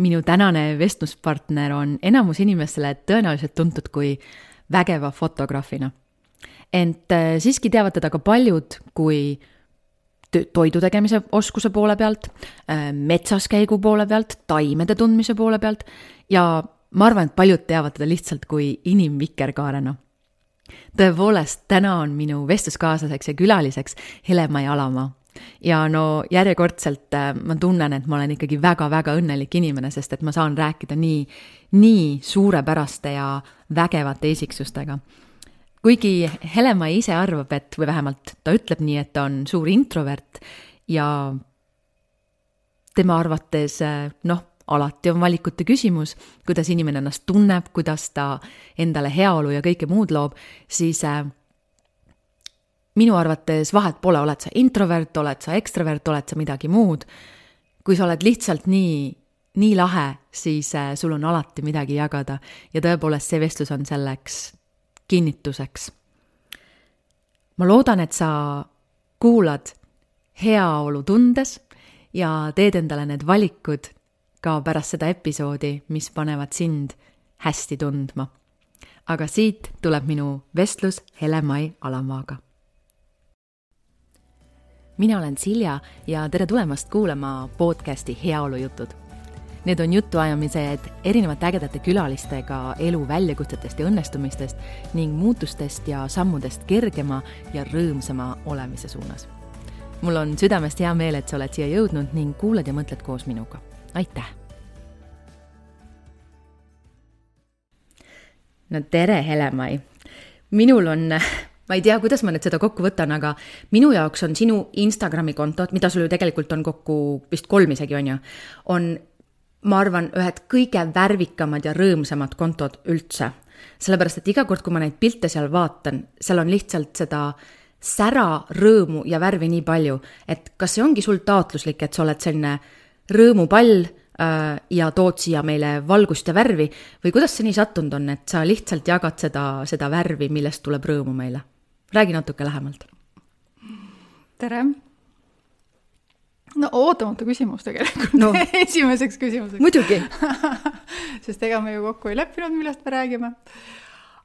minu tänane vestluspartner on enamus inimestele tõenäoliselt tuntud kui vägeva fotograafina. ent äh, siiski teavad teda ka paljud kui toidu tegemise oskuse poole pealt, äh, metsas käigu poole pealt, taimede tundmise poole pealt ja ma arvan, et paljud teavad teda lihtsalt kui inimvikerkaarena. tõepoolest, täna on minu vestluskaaslaseks ja külaliseks Hele-Mai Alamaa ja no järjekordselt äh, ma tunnen, et ma olen ikkagi väga-väga õnnelik inimene, sest et ma saan rääkida nii, nii suurepäraste ja vägevate isiksustega. kuigi Helema ise arvab, et, või vähemalt ta ütleb nii, et ta on suur introvert ja tema arvates äh, noh, alati on valikute küsimus, kuidas inimene ennast tunneb, kuidas ta endale heaolu ja kõike muud loob, siis äh, minu arvates vahet pole, oled sa introvert, oled sa ekstravert, oled sa midagi muud. kui sa oled lihtsalt nii, nii lahe, siis äh, sul on alati midagi jagada ja tõepoolest see vestlus on selleks kinnituseks. ma loodan, et sa kuulad heaolu tundes ja teed endale need valikud ka pärast seda episoodi, mis panevad sind hästi tundma. aga siit tuleb minu vestlus Hele-Mai Alamaaga mina olen Silja ja tere tulemast kuulama podcasti Heaolujutud. Need on jutuajamised erinevate ägedate külalistega elu väljakutsetest ja õnnestumistest ning muutustest ja sammudest kergema ja rõõmsama olemise suunas. mul on südamest hea meel, et sa oled siia jõudnud ning kuulad ja mõtled koos minuga. aitäh! no tere, Hele-Mai! minul on ma ei tea, kuidas ma nüüd seda kokku võtan, aga minu jaoks on sinu Instagrami kontod, mida sul ju tegelikult on kokku vist kolm isegi, on ju, on ma arvan, ühed kõige värvikamad ja rõõmsamad kontod üldse. sellepärast, et iga kord, kui ma neid pilte seal vaatan, seal on lihtsalt seda sära, rõõmu ja värvi nii palju, et kas see ongi sul taotluslik, et sa oled selline rõõmupall äh, ja tood siia meile valgust ja värvi või kuidas see nii sattunud on, et sa lihtsalt jagad seda, seda värvi, millest tuleb rõõmu meile? Räägi natuke lähemalt. tere. no ootamatu küsimus tegelikult no. esimeseks küsimuseks. muidugi sest ega me ju kokku ei leppinud, millest me räägime.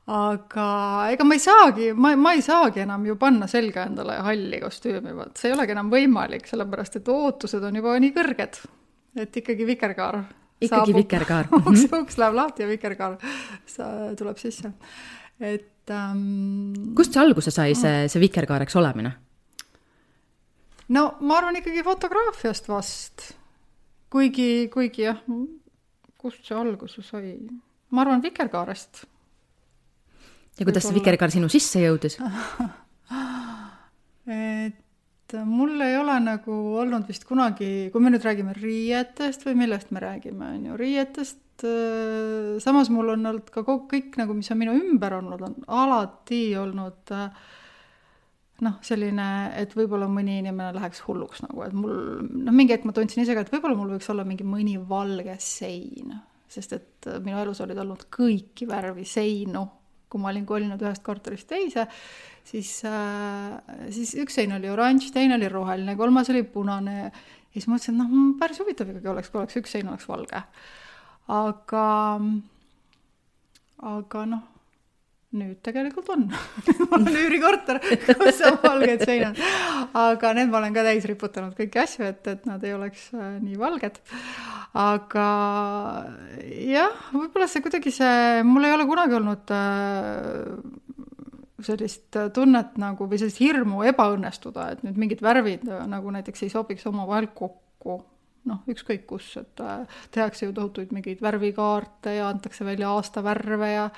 aga ega ma ei saagi, ma, ma ei saagi enam ju panna selga endale halli kostüümi, vot see ei olegi enam võimalik, sellepärast et ootused on juba nii kõrged, et ikkagi vikerkaar ikkagi saabub. vikerkaar uks, uks läheb lahti ja vikerkaar tuleb sisse. et ähm.... kust see alguse sai, see, see vikerkaareks olemine? no ma arvan ikkagi fotograafiast vast. kuigi, kuigi jah, kust see alguse sai? ma arvan vikerkaarest. ja kuidas see vikerkaar sinu sisse jõudis et mul ei ole nagu olnud vist kunagi, kui me nüüd räägime riietest või millest me räägime, on ju, riietest Äh, samas mul on olnud ka kõik nagu, mis on minu ümber olnud, on alati olnud äh, noh, selline, et võib-olla mõni inimene läheks hulluks nagu, et mul noh, mingi hetk ma tundsin ise ka, et võib-olla mul võiks olla mingi mõni valge sein, sest et minu elus olid olnud kõiki värvi seinu, kui ma olin kolinud ühest korterist teise, siis äh,, siis üks sein oli oranž, teine oli roheline, kolmas oli punane ja siis mõtlesin, et noh, päris huvitav ikkagi oleks, kui oleks üks sein oleks valge aga, aga noh, nüüd tegelikult on mul on üürikorter, kus on valged seinad. aga need ma olen ka täis riputanud kõiki asju, et, et nad ei oleks äh, nii valged. Aga jah, võib-olla see kuidagi see, mul ei ole kunagi olnud äh, sellist tunnet nagu või sellist hirmu ebaõnnestuda, et nüüd mingid värvid nagu näiteks ei sobiks omavahel kokku noh, ükskõik kus, et äh, tehakse ju tohutuid mingeid värvikaarte ja antakse välja aastavärve ja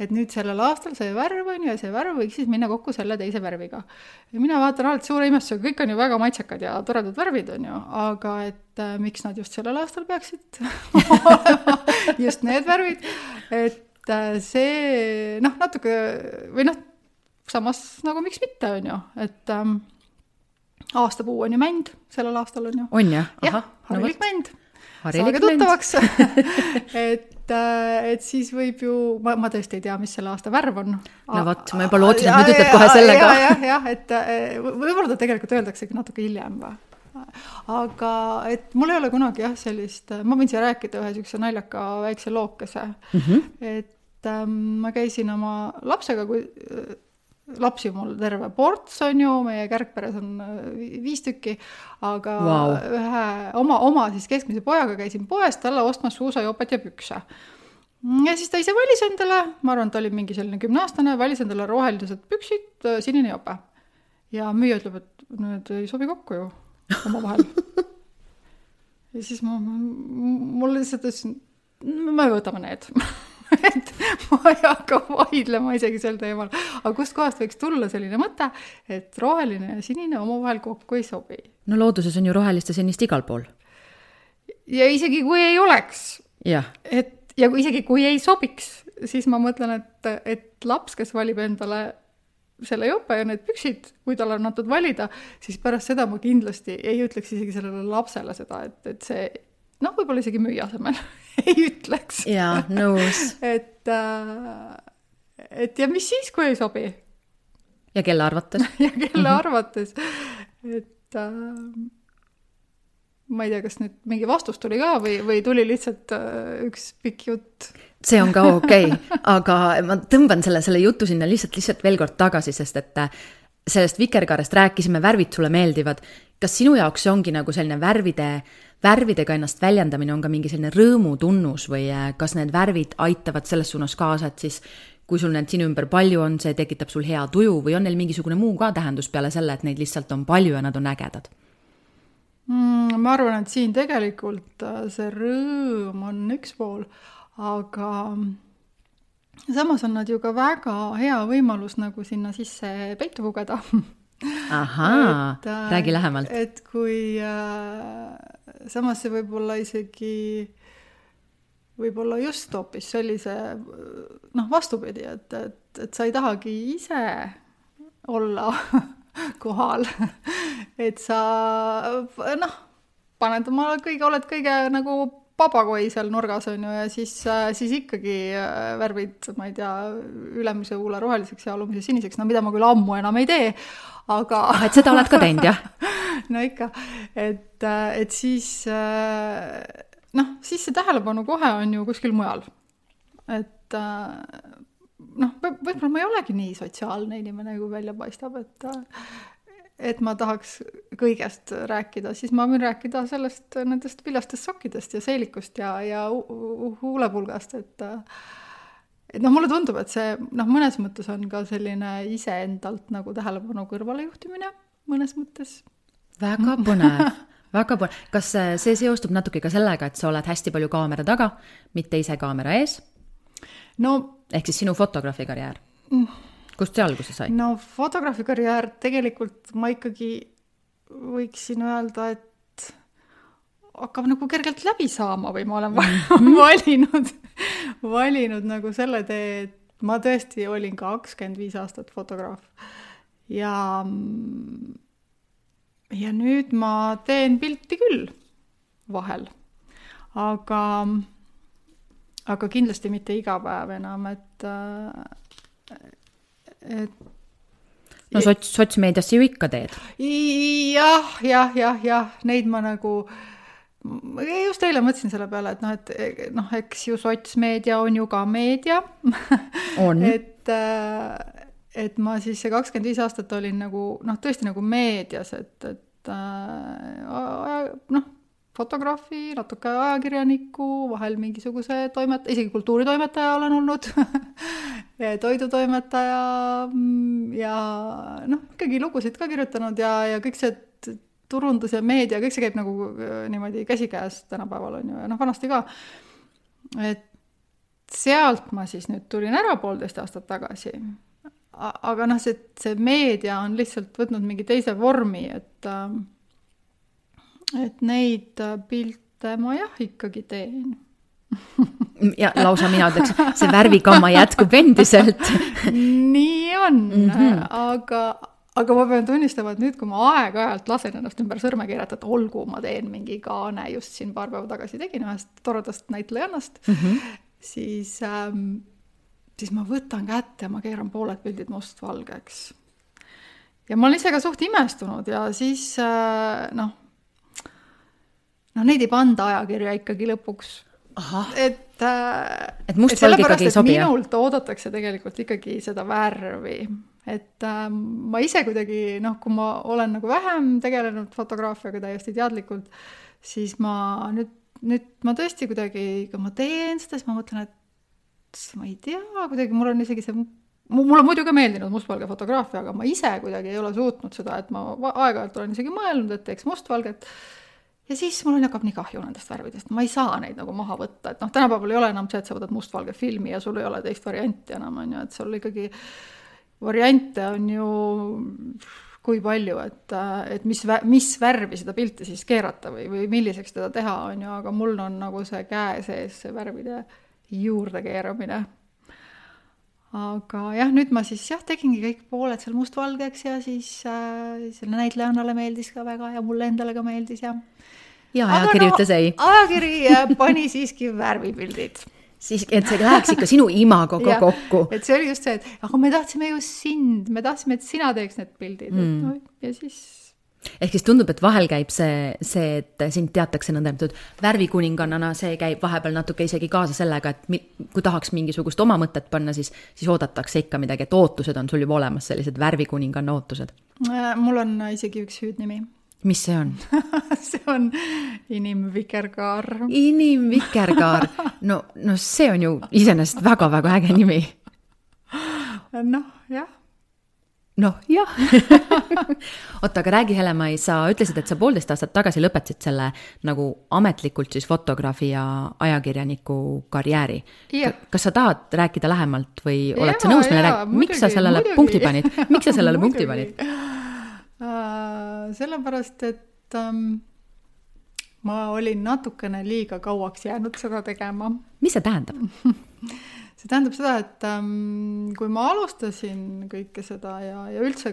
et nüüd sellel aastal see värv on ju ja see värv võiks siis minna kokku selle teise värviga. ja mina vaatan alati suure imestusega, kõik on ju väga maitsekad ja toredad värvid on ju, aga et äh, miks nad just sellel aastal peaksid olema just need värvid, et äh, see noh, natuke või noh, samas nagu miks mitte, on ju, et ähm, aastapuu on ju mänd, sellel aastal on ju. on jah? jah, harilik no, mänd. saage tuttavaks et, äh, et siis võib ju, ma, ma tõesti ei tea, mis selle aasta värv on. no vot, ma juba lootsin, et nüüd ütled kohe selle ka. jah, jah, et äh, võib-olla ta tegelikult öeldaksegi natuke hiljem või? aga et mul ei ole kunagi jah, sellist, ma võin siia rääkida ühe niisuguse naljaka väikse lookese mm. -hmm. et ähm, ma käisin oma lapsega, kui äh, lapsi mul terve ports on ju, meie kärgperes on äh, viis tükki, aga wow. ühe oma, oma siis keskmise pojaga käisin poes talle ostmas suusajopet ja pükse ja siis ta ise valis endale, ma arvan, ta oli mingi selline kümneaastane, valis endale rohelised püksid, äh, sinine jope. ja müüja ütleb, et need ei sobi kokku ju omavahel ja siis ma, mul lihtsalt ütlesin, me võtame need et ma ei hakka vaidlema isegi sel teemal, aga kustkohast võiks tulla selline mõte, et roheline ja sinine omavahel kokku ei sobi? no looduses on ju rohelist ja sinist igal pool. ja isegi kui ei oleks, et ja kui isegi, kui ei sobiks, siis ma mõtlen, et, et laps, kes valib endale selle jope ja need püksid, kui talle on antud valida, siis pärast seda ma kindlasti ei ütleks isegi sellele lapsele seda, et, et see noh, võib-olla isegi müüja asemel ei ütleks. jaa, nõus et äh,, et ja mis siis, kui ei sobi? ja kelle arvates ja kelle arvates, et äh, ma ei tea, kas nüüd mingi vastus tuli ka või, või tuli lihtsalt äh, üks pikk jutt? see on ka okei okay. aga ma tõmban selle, selle jutu sinna lihtsalt, lihtsalt veel kord tagasi, sest et äh, sellest vikerkaarest rääkisime, värvid sulle meeldivad. kas sinu jaoks see ongi nagu selline värvide, värvidega ennast väljendamine on ka mingi selline rõõmutunnus või äh, kas need värvid aitavad selles suunas kaasa, et siis kui sul neid sinu ümber palju on, see tekitab sul hea tuju või on neil mingisugune muu ka tähendus peale selle, et neid lihtsalt on palju ja nad on ägedad? mm,? ma arvan, et siin tegelikult äh, see rõõm on üks pool, aga samas on nad ju ka väga hea võimalus nagu sinna sisse peitu pugeda ahaa, räägi lähemalt. et kui äh, samas see võib olla isegi, võib-olla just hoopis sellise noh, vastupidi, et, et, et sa ei tahagi ise olla kohal et sa noh, paned oma kõige, oled kõige nagu papagoi seal nurgas on ju ja siis, siis ikkagi äh, värvid, ma ei tea, ülemise huule roheliseks ja alumise siniseks, no mida ma küll ammu enam ei tee, aga ah, et seda oled ka teinud, jah? no ikka, et, äh, et siis äh, noh, siis see tähelepanu kohe on ju kuskil mujal. et noh, võib-olla ma ei olegi nii sotsiaalne inimene, kui välja paistab, et et ma tahaks kõigest rääkida, siis ma võin rääkida sellest, nendest viljastest sokkidest ja seelikust ja, ja huulepulgast, et et noh, mulle tundub, et see noh, mõnes mõttes on ka selline iseendalt nagu tähelepanu kõrvalejuhtimine mõnes mõttes. väga põnev väga põnev, kas see seostub natuke ka sellega, et sa oled hästi palju kaamera taga, mitte ise kaamera ees? no ehk siis sinu fotograafi karjäär mm.? Kust see alguse sai? no fotograafi karjäär tegelikult ma ikkagi võiksin öelda, et hakkab nagu kergelt läbi saama või ma olen mhm. valinud, valinud nagu selle tee, et ma tõesti olin kakskümmend viis aastat fotograaf ja ja nüüd ma teen pilti küll vahel, aga aga kindlasti mitte iga päev enam, et et no sots, sotsmeediasse ju ikka teed. jah, jah, jah, jah, neid ma nagu, just eile mõtlesin selle peale, et noh, et noh, eks ju sotsmeedia on ju ka meedia. et, äh, et ma siis see kakskümmend viis aastat olin nagu noh, tõesti nagu meedias, et, et äh, noh fotograafi, natuke ajakirjaniku, vahel mingisuguse toimet-, isegi kultuuritoimetaja olen olnud toidutoimetaja mm, ja noh, ikkagi lugusid ka kirjutanud ja, ja kõik see turundus ja meedia, kõik see käib nagu äh, niimoodi käsikäes tänapäeval on ju, ja noh, vanasti ka. et sealt ma siis nüüd tulin ära poolteist aastat tagasi. aga noh, see, see meedia on lihtsalt võtnud mingi teise vormi, et äh, et neid äh, pilte ma jah, ikkagi teen ja lausa mina ütleks, see värvigamma jätkub endiselt nii on mm, -hmm. aga, aga ma pean tunnistama, et nüüd, kui ma aeg-ajalt lasen ennast ümber sõrme keerata, et olgu, ma teen mingi kaane, just siin paar päeva tagasi tegin ühest toredast näitlejannast mm, -hmm. siis ähm,, siis ma võtan kätte ma keeran pooled pildid mustvalgeks. ja ma olen ise ka suht imestunud ja siis äh, noh noh, neid ei panda ajakirja ikkagi lõpuks. et äh, Et mustvalge ikkagi ei sobi, jah? minult oodatakse tegelikult ikkagi seda värvi, et äh, ma ise kuidagi noh, kui ma olen nagu vähem tegelenud fotograafiaga täiesti teadlikult, siis ma nüüd, nüüd ma tõesti kuidagi, kui ma teen seda, siis ma mõtlen, et ma ei tea, kuidagi mul on isegi see mulle on muidu ka meeldinud mustvalge fotograafia, aga ma ise kuidagi ei ole suutnud seda, et ma aeg-ajalt olen isegi mõelnud, et teeks mustvalget ja siis mul on, hakkab nii kahju nendest värvidest, ma ei saa neid nagu maha võtta, et noh, tänapäeval ei ole enam see, et sa võtad mustvalge filmi ja sul ei ole teist varianti enam, on ju, et sul ikkagi variante on ju kui palju, et, et mis, mis värvi seda pilti siis keerata või, või milliseks teda teha, on ju, aga mul on nagu see käe sees see värvide juurdekeeramine. Aga jah, nüüd ma siis jah, tegingi kõik pooled seal mustvalgeks ja siis äh, selle näitlejannale meeldis ka väga ja mulle endale ka meeldis ja ja ajakiri no, ütles ei. ajakiri pani siiski värvipildid siis, et see läheks ikka sinu imagoga kokku. et see oli just see, et aga me tahtsime ju sind, me tahtsime, et sina teeks need pildid mm., et noh, ja siis ehk siis tundub, et vahel käib see, see, et sind teatakse nõndanimetatud värvikuningannana, see käib vahepeal natuke isegi kaasa sellega, et mi, kui tahaks mingisugust oma mõtet panna, siis, siis oodatakse ikka midagi, et ootused on sul juba olemas, sellised värvikuninganna ootused. Äh, mul on isegi üks hüüdnimi mis see on see on inimvikerkaar. inimvikerkaar, no, no see on ju iseenesest väga-väga äge nimi. noh, jah. Noh, jah oota, aga räägi, Helema-Ai, sa ütlesid, et sa poolteist aastat tagasi lõpetasid selle nagu ametlikult siis fotograafi ja ajakirjaniku karjääri. kas sa tahad rääkida lähemalt või ja, oled sa nõus meile rääkima, miks sa sellele muidugi. punkti panid, miks sa sellele punkti panid? sellepärast, et ähm, ma olin natukene liiga kauaks jäänud seda tegema. mis see tähendab see tähendab seda, et ähm, kui ma alustasin kõike seda ja, ja üldse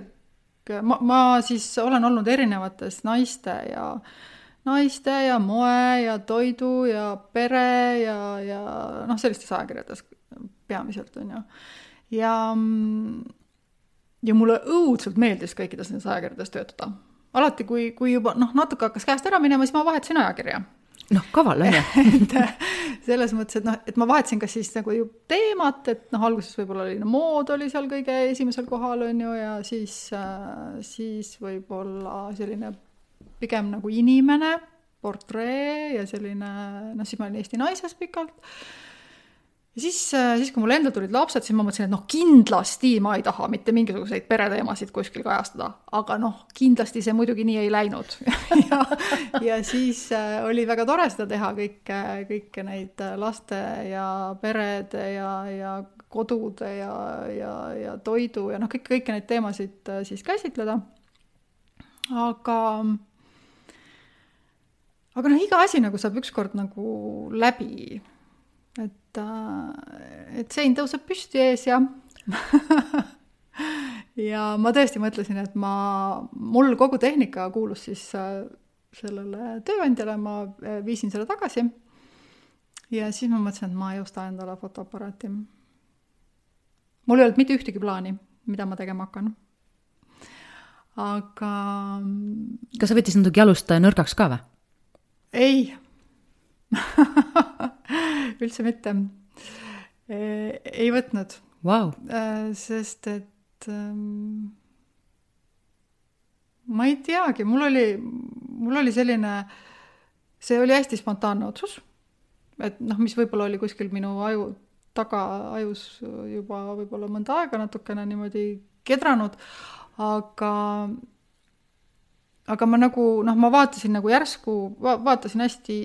ma, ma siis olen olnud erinevates naiste ja naiste ja moe ja toidu ja pere ja, ja noh, sellistes ajakirjades peamiselt on ju. ja, ja mulle õudselt meeldis kõikides nendes ajakirjades töötada alati, kui, kui juba noh, natuke hakkas käest ära minema, siis ma vahetasin ajakirja noh, kaval on ju. Et selles mõttes, et noh, et ma vahetasin kas siis nagu ju teemat, et noh, alguses võib-olla oli no, mood oli seal kõige esimesel kohal, on ju, ja siis äh,, siis võib-olla selline pigem nagu inimene, portree ja selline, noh, siis ma olin Eesti Naises pikalt ja siis, äh, siis kui mul endal tulid lapsed, siis ma mõtlesin, et noh, kindlasti ma ei taha mitte mingisuguseid pereteemasid kuskil kajastada, aga noh, kindlasti see muidugi nii ei läinud ja, ja siis äh, oli väga tore seda teha, kõike, kõike neid äh, laste ja perede ja, ja kodude ja, ja, ja toidu ja noh, kõik, kõiki neid teemasid äh, siis käsitleda. aga aga noh, iga asi nagu saab ükskord nagu läbi et, äh, et sein tõuseb püsti ees ja ja ma tõesti mõtlesin, et ma, mul kogu tehnika kuulus siis äh, sellele tööandjale, ma äh, viisin selle tagasi. ja siis ma mõtlesin, et ma ei osta endale fotoaparaati. mul ei olnud mitte ühtegi plaani, mida ma tegema hakkan. aga. kas sa võttis natuke jalust nõrgaks ka või? ei üldse mitte. ei võtnud wow.. sest et ähm, ma ei teagi, mul oli, mul oli selline, see oli hästi spontaanne otsus. et noh, mis võib-olla oli kuskil minu aju taga, ajus juba võib-olla mõnda aega natukene niimoodi kedranud, aga aga ma nagu noh, ma vaatasin nagu järsku va, vaatasin hästi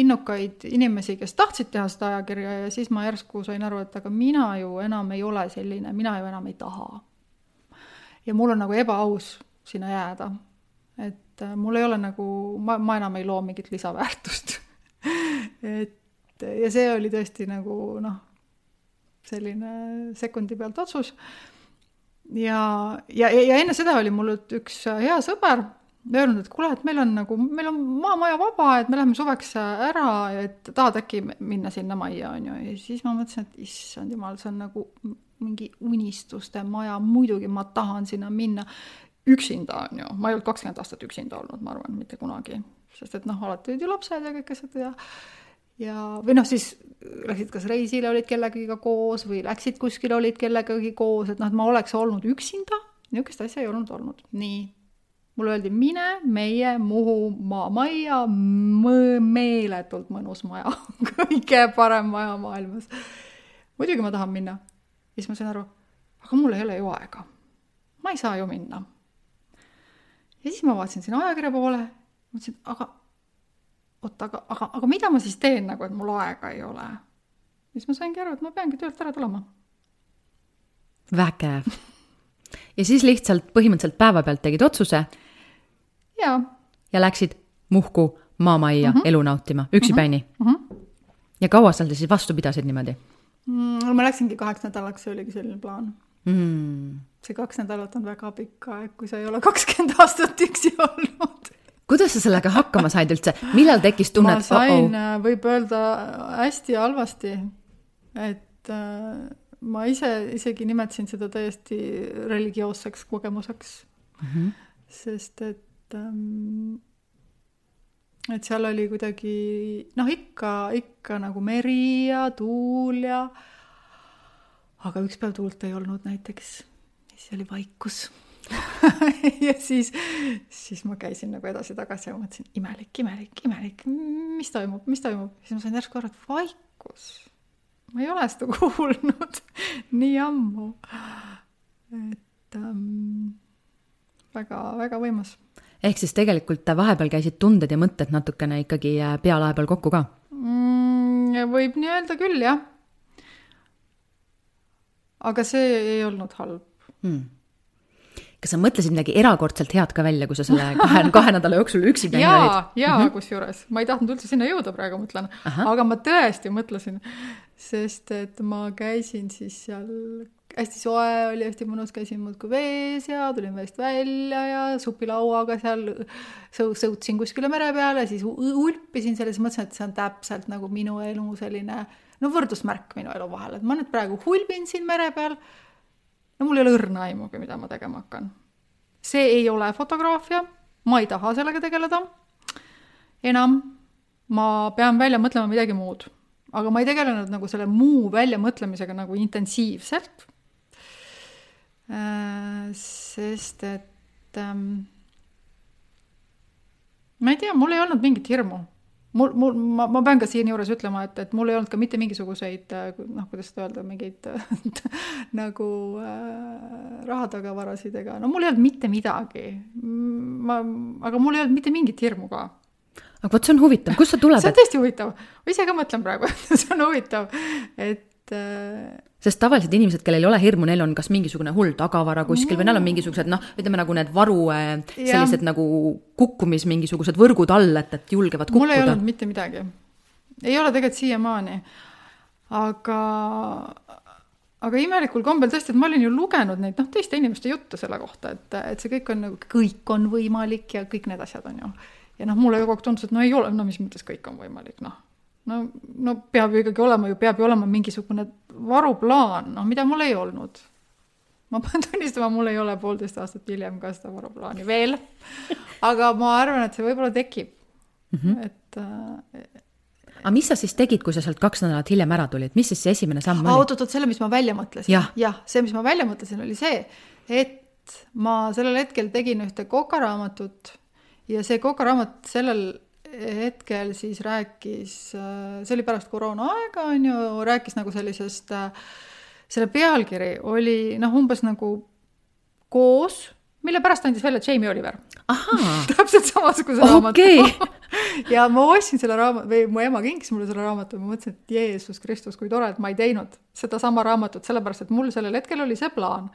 innukaid inimesi, kes tahtsid teha seda ajakirja ja siis ma järsku sain aru, et aga mina ju enam ei ole selline, mina ju enam ei taha. ja mul on nagu ebaaus sinna jääda. et äh, mul ei ole nagu, ma, ma enam ei loo mingit lisaväärtust et ja see oli tõesti nagu noh, selline sekundi pealt otsus ja, ja, ja enne seda oli mul üks hea sõber öelnud, et kuule, et meil on nagu, meil on maamaja vaba, et me läheme suveks ära, et tahad äkki minna sinna majja, on ju, ja siis ma mõtlesin, et issand jumal, see on nagu mingi unistuste maja, muidugi ma tahan sinna minna üksinda, on ju, ma ei olnud kakskümmend aastat üksinda olnud, ma arvan, mitte kunagi. sest et noh, alati olid ju lapsed ja kõik asjad ja ja, või noh, siis läksid kas reisile, olid kellegagi koos või läksid kuskile, olid kellegagi koos, et noh, et ma oleks olnud üksinda, niisugust asja ei olnud olnud. nii, mulle öeldi, mine meie Muhu maamajja, meeletult mõnus maja kõige parem maja maailmas. muidugi ma tahan minna. ja siis ma sain aru, aga mul ei ole ju aega. ma ei saa ju minna. ja siis ma vaatasin sinna ajakirja poole, mõtlesin, aga oot, aga, aga, aga mida ma siis teen nagu, et mul aega ei ole? siis ma saingi aru, et ma peangi töölt ära tulema. vägev. ja siis lihtsalt põhimõtteliselt päevapealt tegid otsuse. jaa. ja läksid Muhku maamajja mm -hmm. elu nautima, üksipäini mm. -hmm. ja kaua sa siis vastu pidasid niimoodi mm,? ma läksingi kaheks nädalaks, see oligi selline plaan mm.. see kaks nädalat on väga pikk aeg, kui sa ei ole kakskümmend aastat üksi olnud kuidas sa sellega hakkama said üldse, millal tekkis tunne, et sain oh -oh., võib öelda hästi halvasti, et äh, ma ise isegi nimetasin seda täiesti religioosseks kogemuseks mm. -hmm. sest et ähm, et seal oli kuidagi noh, ikka, ikka nagu meri ja tuul ja aga üks päev tuult ei olnud näiteks, siis oli vaikus ja siis, siis ma käisin nagu edasi-tagasi ja mõtlesin, imelik, imelik, imelik, mis toimub, mis toimub, siis ma sain järsku aru, et vaikus. ma ei ole seda kuulnud nii ammu. et ähm, väga, väga võimas. ehk siis tegelikult vahepeal käisid tunded ja mõtted natukene ikkagi äh, pealae peal kokku ka mm,? võib nii öelda küll, jah. aga see ei olnud halb mm kas sa mõtlesid midagi erakordselt head ka välja, kui sa selle kahe, kahe nädala jooksul üksi käinud olid? jaa, jaa mm -hmm., kusjuures ma ei tahtnud üldse sinna jõuda praegu, mõtlen, aga ma tõesti mõtlesin, sest et ma käisin siis seal, hästi soe oli, hästi mõnus, käisin muudkui vees ja tulin veest välja ja supilauaga seal sõu-, sõutsin kuskile mere peale, siis ulpisin selle, siis mõtlesin, et see on täpselt nagu minu elu selline no võrdusmärk minu elu vahel, et ma nüüd praegu hulbin siin mere peal no mul ei ole õrna aimugi, mida ma tegema hakkan. see ei ole fotograafia, ma ei taha sellega tegeleda enam, ma pean välja mõtlema midagi muud. aga ma ei tegelenud nagu selle muu väljamõtlemisega nagu intensiivselt, äh, sest et ähm, ma ei tea, mul ei olnud mingit hirmu mul, mul, ma, ma pean ka siinjuures ütlema, et, et mul ei olnud ka mitte mingisuguseid noh, kuidas seda öelda, mingeid nagu äh, rahatagavarasid ega no mul ei olnud mitte midagi. ma, aga mul ei olnud mitte mingit hirmu ka. aga vot see on huvitav, kust see tuleb? see on tõesti huvitav, ma ise ka mõtlen praegu, et see on huvitav, et äh, sest tavaliselt inimesed, kellel ei ole hirmu, neil on kas mingisugune hull tagavara kuskil mm. või neil on mingisugused noh, ütleme nagu need varu sellised ja. nagu kukkumis mingisugused võrgud all, et, et julgevad kukkuda. mul ei olnud mitte midagi. ei ole tegelikult siiamaani. aga, aga imelikul kombel tõesti, et ma olin ju lugenud neid noh, teiste inimeste jutte selle kohta, et, et see kõik on nagu, kõik on võimalik ja kõik need asjad on ju. ja noh, mulle kogu aeg tundus, et no ei ole, no mis mõttes kõik on võimalik, noh no, no peab ju ikkagi olema ju, peab ju olema mingisugune varuplaan, noh, mida mul ei olnud. ma pean tunnistama, mul ei ole poolteist aastat hiljem ka seda varuplaani veel. aga ma arvan, et see võib-olla tekib mm. -hmm. et äh, aga mis sa siis tegid, kui sa sealt kaks nädalat hiljem ära tulid, mis siis see esimene samm oli? oot-oot, selle, mis ma välja mõtlesin ja.. jah, see, mis ma välja mõtlesin, oli see, et ma sellel hetkel tegin ühte kokaraamatut ja see kokaraamat sellel hetkel siis rääkis, see oli pärast koroonaaega, on ju, rääkis nagu sellisest, selle pealkiri oli noh, umbes nagu koos, mille pärast andis välja Jamie Oliver. täpselt samasuguse okay. raamatu ja ma ostsin selle raamatu või mu ema kinkis mulle selle raamatu, ma mõtlesin, et Jeesus Kristus, kui tore, et ma ei teinud sedasama raamatut, sellepärast et mul sellel hetkel oli see plaan.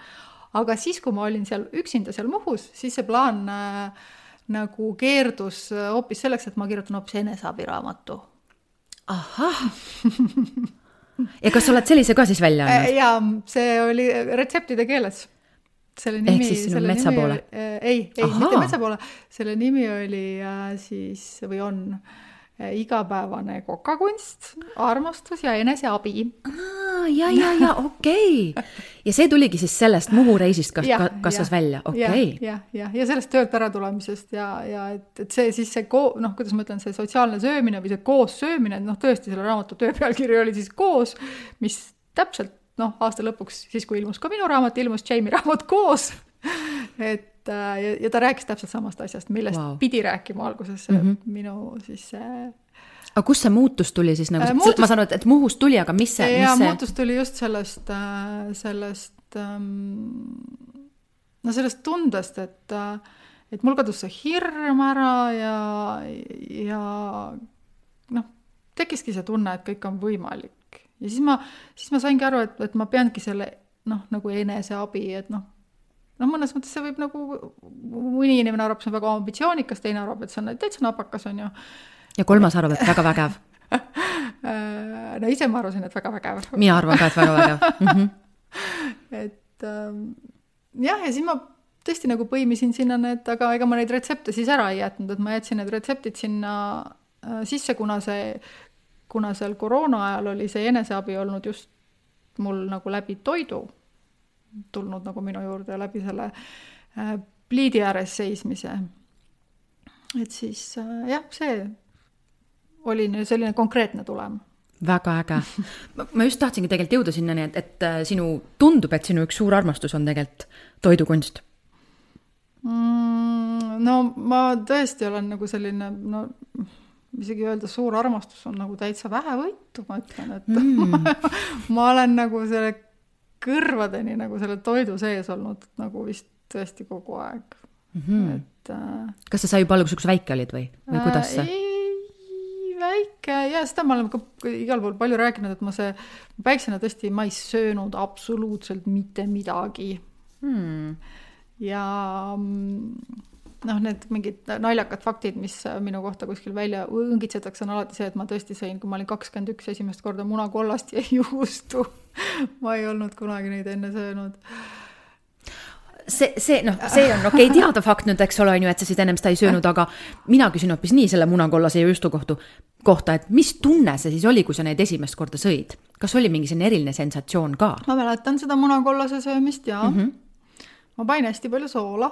aga siis, kui ma olin seal üksinda seal Muhus, siis see plaan äh, nagu keerdus äh, hoopis selleks, et ma kirjutan hoopis eneseabiraamatu. ahah ja kas sa oled sellise ka siis välja andnud? Äh, jaa, see oli retseptide keeles. selle nimi, ehk siis sinu metsa poole? Äh, ei, ei, mitte metsa poole, selle nimi oli äh, siis või on äh, igapäevane kokakunst, armastus ja eneseabi. ja, ja, ja okei okay. ja see tuligi siis sellest Muhu reisist kas- kasvas jah, välja, okei okay. jah, jah, ja sellest töölt äratulamisest ja, ja et, et see siis see ko-, noh, kuidas ma ütlen, see sotsiaalne söömine või see koos söömine, noh, tõesti selle raamatu töö pealkiri oli siis Koos, mis täpselt noh, aasta lõpuks, siis kui ilmus ka minu raamat, ilmus Jamie raamat Koos et äh, ja, ja ta rääkis täpselt samast asjast, millest wow. pidi rääkima alguses mm -hmm. minu siis see aga kust see muutus tuli siis nagu Äh, äh,, muutus- ma saan aru, et, Muhust tuli, aga mis see, mis see muutus tuli just sellest, sellest ähm, no sellest tundest, et, äh, et mul kadus see hirm ära ja, ja noh, tekkiski see tunne, et kõik on võimalik. ja siis ma, siis ma saingi aru, et, et ma peangi selle noh, nagu eneseabi, et noh, noh, mõnes mõttes see võib nagu, mõni inimene arvab, see on väga ambitsioonikas, teine arvab, et see on täitsa napakas, on ju. ja kolmas arvab, et väga vägev. no ise ma arvasin, et väga vägev. mina arvan ka, et väga vägev mm. -hmm. et ähm, jah, ja siis ma tõesti nagu põimisin sinna need, aga ega ma neid retsepte siis ära ei jätnud, et ma jätsin need retseptid sinna äh, sisse, kuna see, kuna seal koroona ajal oli see eneseabi olnud just mul nagu läbi toidu tulnud nagu minu juurde läbi selle äh, pliidi ääres seismise. et siis äh, jah, see oli nüüd selline konkreetne tulem väga äge. ma just tahtsingi tegelikult jõuda sinnani, et, et äh, sinu, tundub, et sinu üks suur armastus on tegelikult toidukunst. mm,? no ma tõesti olen nagu selline, no isegi öelda suur armastus on nagu täitsa vähevõitu, ma ütlen, et mm. ma, ma olen nagu selle kõrvadeni nagu selle toidu sees olnud nagu vist tõesti kogu aeg mm. -hmm. et äh, kas sa juba alguses väike olid või, või kuidas see? ei, väike ja seda ma olen ka igal pool palju rääkinud, et ma see, väiksena tõesti, ma ei söönud absoluutselt mitte midagi Hmm. ja mm, noh, need mingid naljakad faktid, mis minu kohta kuskil välja õngitsetakse, on alati see, et ma tõesti sõin, kui ma olin kakskümmend üks esimest korda munakollast ja juustu. ma ei olnud kunagi neid enne söönud. see, see noh, see on okei okay, teada fakt nüüd, eks ole, on ju, et sa siis ennem seda ei söönud, aga mina küsin hoopis nii selle munakollase juustu kohtu, kohta, et mis tunne see siis oli, kui sa neid esimest korda sõid? kas oli mingi selline eriline sensatsioon ka? ma mäletan seda munakollase söömist ja mm. -hmm. ma panin hästi palju soola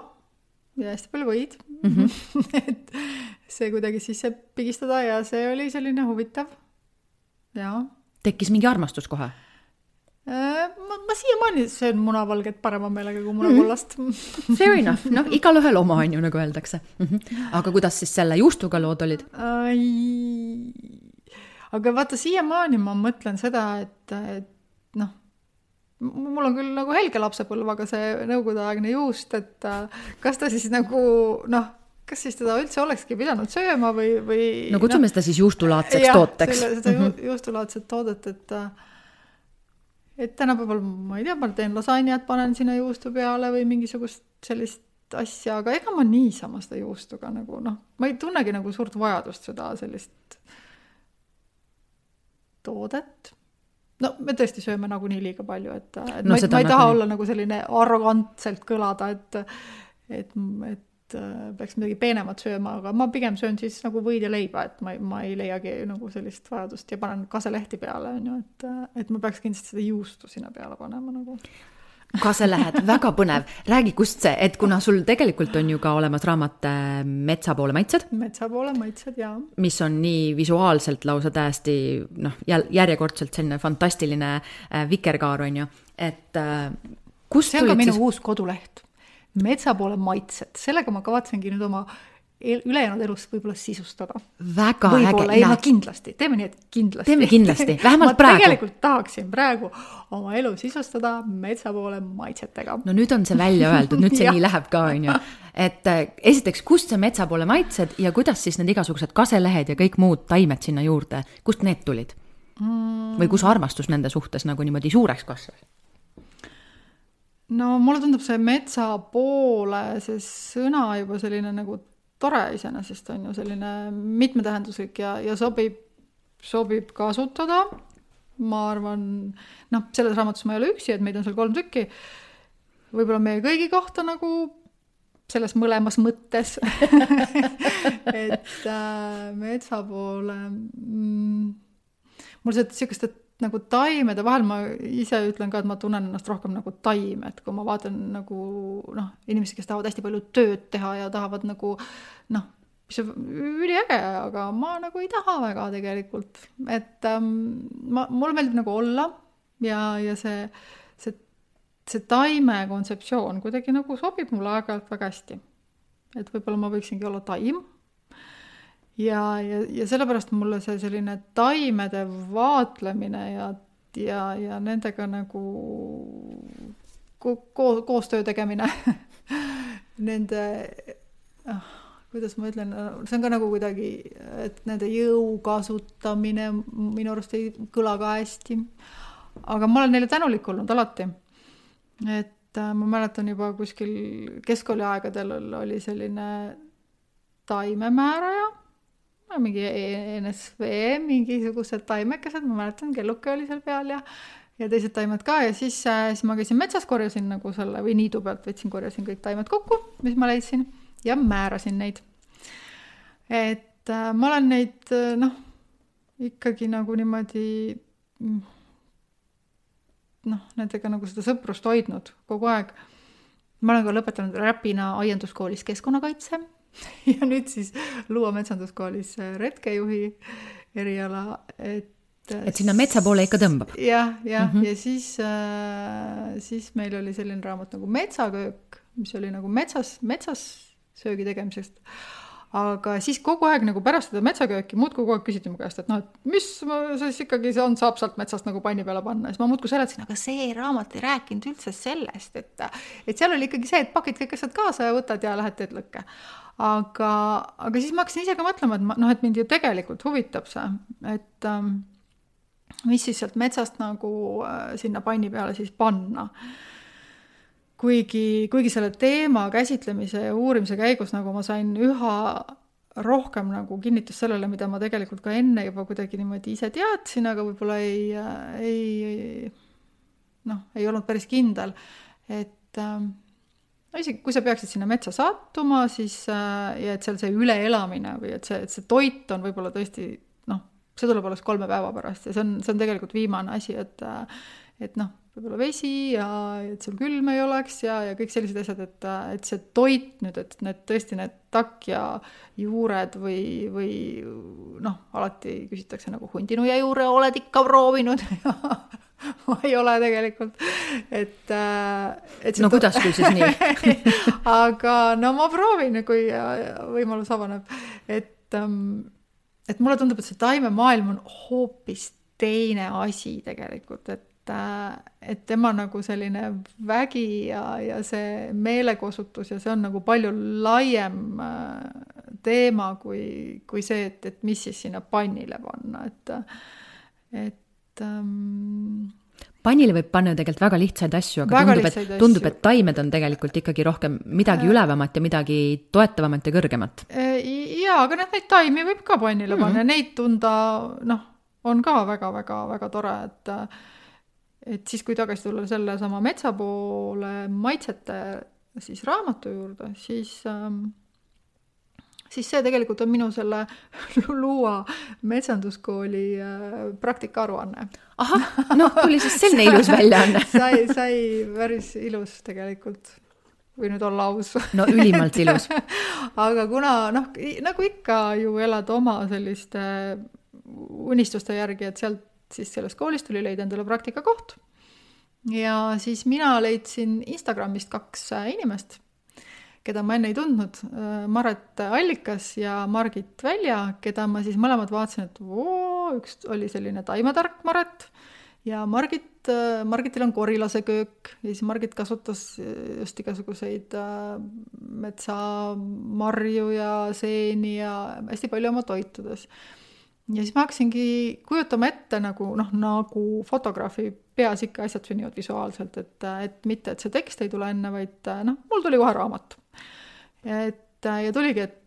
ja hästi palju võid mm. -hmm. et see kuidagi sisse pigistada ja see oli selline huvitav. jaa tekkis mingi armastus kohe? Äh, ma, ma siiamaani söön munavalget parema meelega kui munakollast mm. -hmm. Fair enough, noh, igalühel oma on ju, nagu öeldakse mm. -hmm. aga kuidas siis selle juustuga lood olid? aga vaata, siiamaani ma mõtlen seda, et, et noh, mul on küll nagu helge lapsepõlv, aga see nõukogudeaegne juust, et äh, kas ta siis nagu noh, kas siis teda üldse olekski pidanud sööma või, või no kutsume no, seda siis juustulaadseks tooteks. seda mm -hmm. juustulaadset toodet, et äh, et tänapäeval ma ei tea, ma teen lasanjat, panen sinna juustu peale või mingisugust sellist asja, aga ega ma niisama seda juustu ka nagu noh, ma ei tunnegi nagu suurt vajadust seda sellist toodet. no me tõesti sööme nagunii liiga palju, et, et no, ma, ei, ma ei taha nagunii. olla nagu selline arrogantselt kõlada, et et, et peaks midagi peenemat sööma, aga ma pigem söön siis nagu võid ja leiba, et ma, ma ei leiagi nagu sellist vajadust ja panen kaselehti peale, on ju, et, et ma peaks kindlasti seda juustu sinna peale panema nagu kaselähed, väga põnev, räägi, kust see, et kuna sul tegelikult on ju ka olemas raamat äh, Metsa poole maitsed. metsa poole maitsed, jaa. mis on nii visuaalselt lausa täiesti noh, järjekordselt selline fantastiline äh, vikerkaar, on ju, et äh, kust see on ka minu siis... uus koduleht metsa poole maitsed, sellega ma kavatsengi nüüd oma ülejäänud elust võib-olla sisustada. väga võib-olla, ei no kindlasti, teeme nii, et kindlasti. teeme kindlasti, vähemalt ma praegu. tegelikult tahaksin praegu oma elu sisustada metsa poole maitsetega. no nüüd on see välja öeldud, nüüd see nii läheb ka, on ju. et äh, esiteks, kust see metsa poole maitsed ja kuidas siis need igasugused kaselehed ja kõik muud taimed sinna juurde, kust need tulid mm.? või kus armastus nende suhtes nagu niimoodi suureks kasvas? No mulle tundub see metsa poole, see sõna juba selline nagu tore iseenesest on ju selline mitmetähenduslik ja, ja sobib, sobib kasutada. ma arvan, noh, selles raamatus ma ei ole üksi, et meid on seal kolm tükki. võib-olla meie kõigi kohta nagu selles mõlemas mõttes et äh, metsa poole mm, mul seda sihukest nagu taimede vahel ma ise ütlen ka, et ma tunnen ennast rohkem nagu taim, et kui ma vaatan nagu noh, inimesi, kes tahavad hästi palju tööd teha ja tahavad nagu noh, on üliäge, aga ma nagu ei taha väga tegelikult, et ähm, ma, mulle meeldib nagu olla ja, ja see, see, see taime kontseptsioon kuidagi nagu sobib mulle aeg-ajalt väga hästi. et võib-olla ma võiksingi olla taim ja, ja, ja sellepärast mulle see selline taimede vaatlemine ja, ja, ja nendega nagu ko-, koostöö tegemine nende ah, kuidas ma ütlen, see on ka nagu kuidagi, et nende jõu kasutamine minu arust ei kõla ka hästi. aga ma olen neile tänulik olnud alati. et äh, ma mäletan juba kuskil keskkooliaegadel oli selline taimemääraja mingi ENSV, mingisugused taimekesed, ma mäletan, kelluke oli seal peal ja ja teised taimed ka ja siis, äh, siis ma käisin metsas, korjasin nagu selle või niidu pealt võtsin, korjasin kõik taimed kokku, mis ma leidsin ja määrasin neid. et äh, ma olen neid äh, noh, ikkagi nagu niimoodi mm, noh, nendega nagu seda sõprust hoidnud kogu aeg. ma olen ka lõpetanud Räpina aianduskoolis keskkonnakaitse ja nüüd siis Luua metsanduskoolis retkejuhi eriala, et et sinna metsa poole ikka tõmbab. jah, jah mm, -hmm. ja siis äh,, siis meil oli selline raamat nagu Metsaköök, mis oli nagu metsas, metsas söögi tegemisest aga siis kogu aeg nagu pärast seda metsakööki muudkui kogu aeg küsiti mu käest, et noh, et mis siis ikkagi see on, saab sealt metsast nagu panni peale panna, siis ma muudkui seletasin, aga see raamat ei rääkinud üldse sellest, et et seal oli ikkagi see, et pakid kõik asjad kaasa ja võtad ja lähed teed lõkke. Aga, aga siis ma hakkasin ise ka mõtlema, et ma noh, et mind ju tegelikult huvitab see, et ähm, mis siis sealt metsast nagu äh, sinna panni peale siis panna. Kuigi, kuigi selle teema käsitlemise ja uurimise käigus nagu ma sain üha rohkem nagu kinnitust sellele, mida ma tegelikult ka enne juba kuidagi niimoodi ise teadsin, aga võib-olla ei, ei noh, ei olnud päris kindel, et äh, isegi kui sa peaksid sinna metsa sattuma, siis äh, ja et seal see üleelamine või et see, et see toit on võib-olla tõesti noh, see tuleb alles kolme päeva pärast ja see on, see on tegelikult viimane asi, et äh, et noh, võib-olla vesi ja et sul külm ei oleks ja, ja kõik sellised asjad, et, et see toit nüüd, et need tõesti need takja juured või, või noh, alati küsitakse nagu hundinuia juure oled ikka proovinud ma ei ole tegelikult, et, et no kuidas küll siis nii? Aga no ma proovin, kui võimalus avaneb, et, ähm, et mulle tundub, et see taimemaailm on hoopis teine asi tegelikult, et et, et tema nagu selline vägi ja, ja see meelekosutus ja see on nagu palju laiem äh, teema kui, kui see, et, et mis siis sinna pannile panna, et, et ähm, pannile võib panna ju tegelikult väga lihtsaid asju, aga väga tundub, et, tundub, et taimed on tegelikult ikkagi rohkem midagi äh, ülevamat ja midagi toetavamat ja kõrgemat. Äh, jaa, aga noh, neid taimi võib ka pannile mm -hmm. panna neid tunda, noh, on ka väga-väga-väga tore, et et siis, kui tagasi tulla sellesama metsa poole maitsete siis raamatu juurde, siis ähm, siis see tegelikult on minu selle Luua metsanduskooli äh, praktikaaruanne. ahah, noh, tuli siis selline ilus väljaanne sai, sai päris ilus tegelikult, või nüüd olla aus. no ülimalt ilus aga kuna noh, nagu ikka ju elad oma selliste unistuste järgi, et sealt siis sellest koolist tuli leida endale praktikakoht. ja siis mina leidsin Instagramist kaks äh, inimest, keda ma enne ei tundnud, äh, Maret Allikas ja Margit Välja, keda ma siis mõlemad vaatasin, et oo, üks oli selline taimetark Maret ja Margit, äh, Margitil on korilaseköök ja siis Margit kasutas just igasuguseid metsamarju ja seeni ja hästi palju oma toitudes ja siis ma hakkasingi kujutama ette nagu noh, nagu fotograafi peas ikka asjad sünnivad visuaalselt, et, et mitte, et see tekst ei tule enne, vaid noh, mul tuli kohe raamat. Et ja tuligi, et,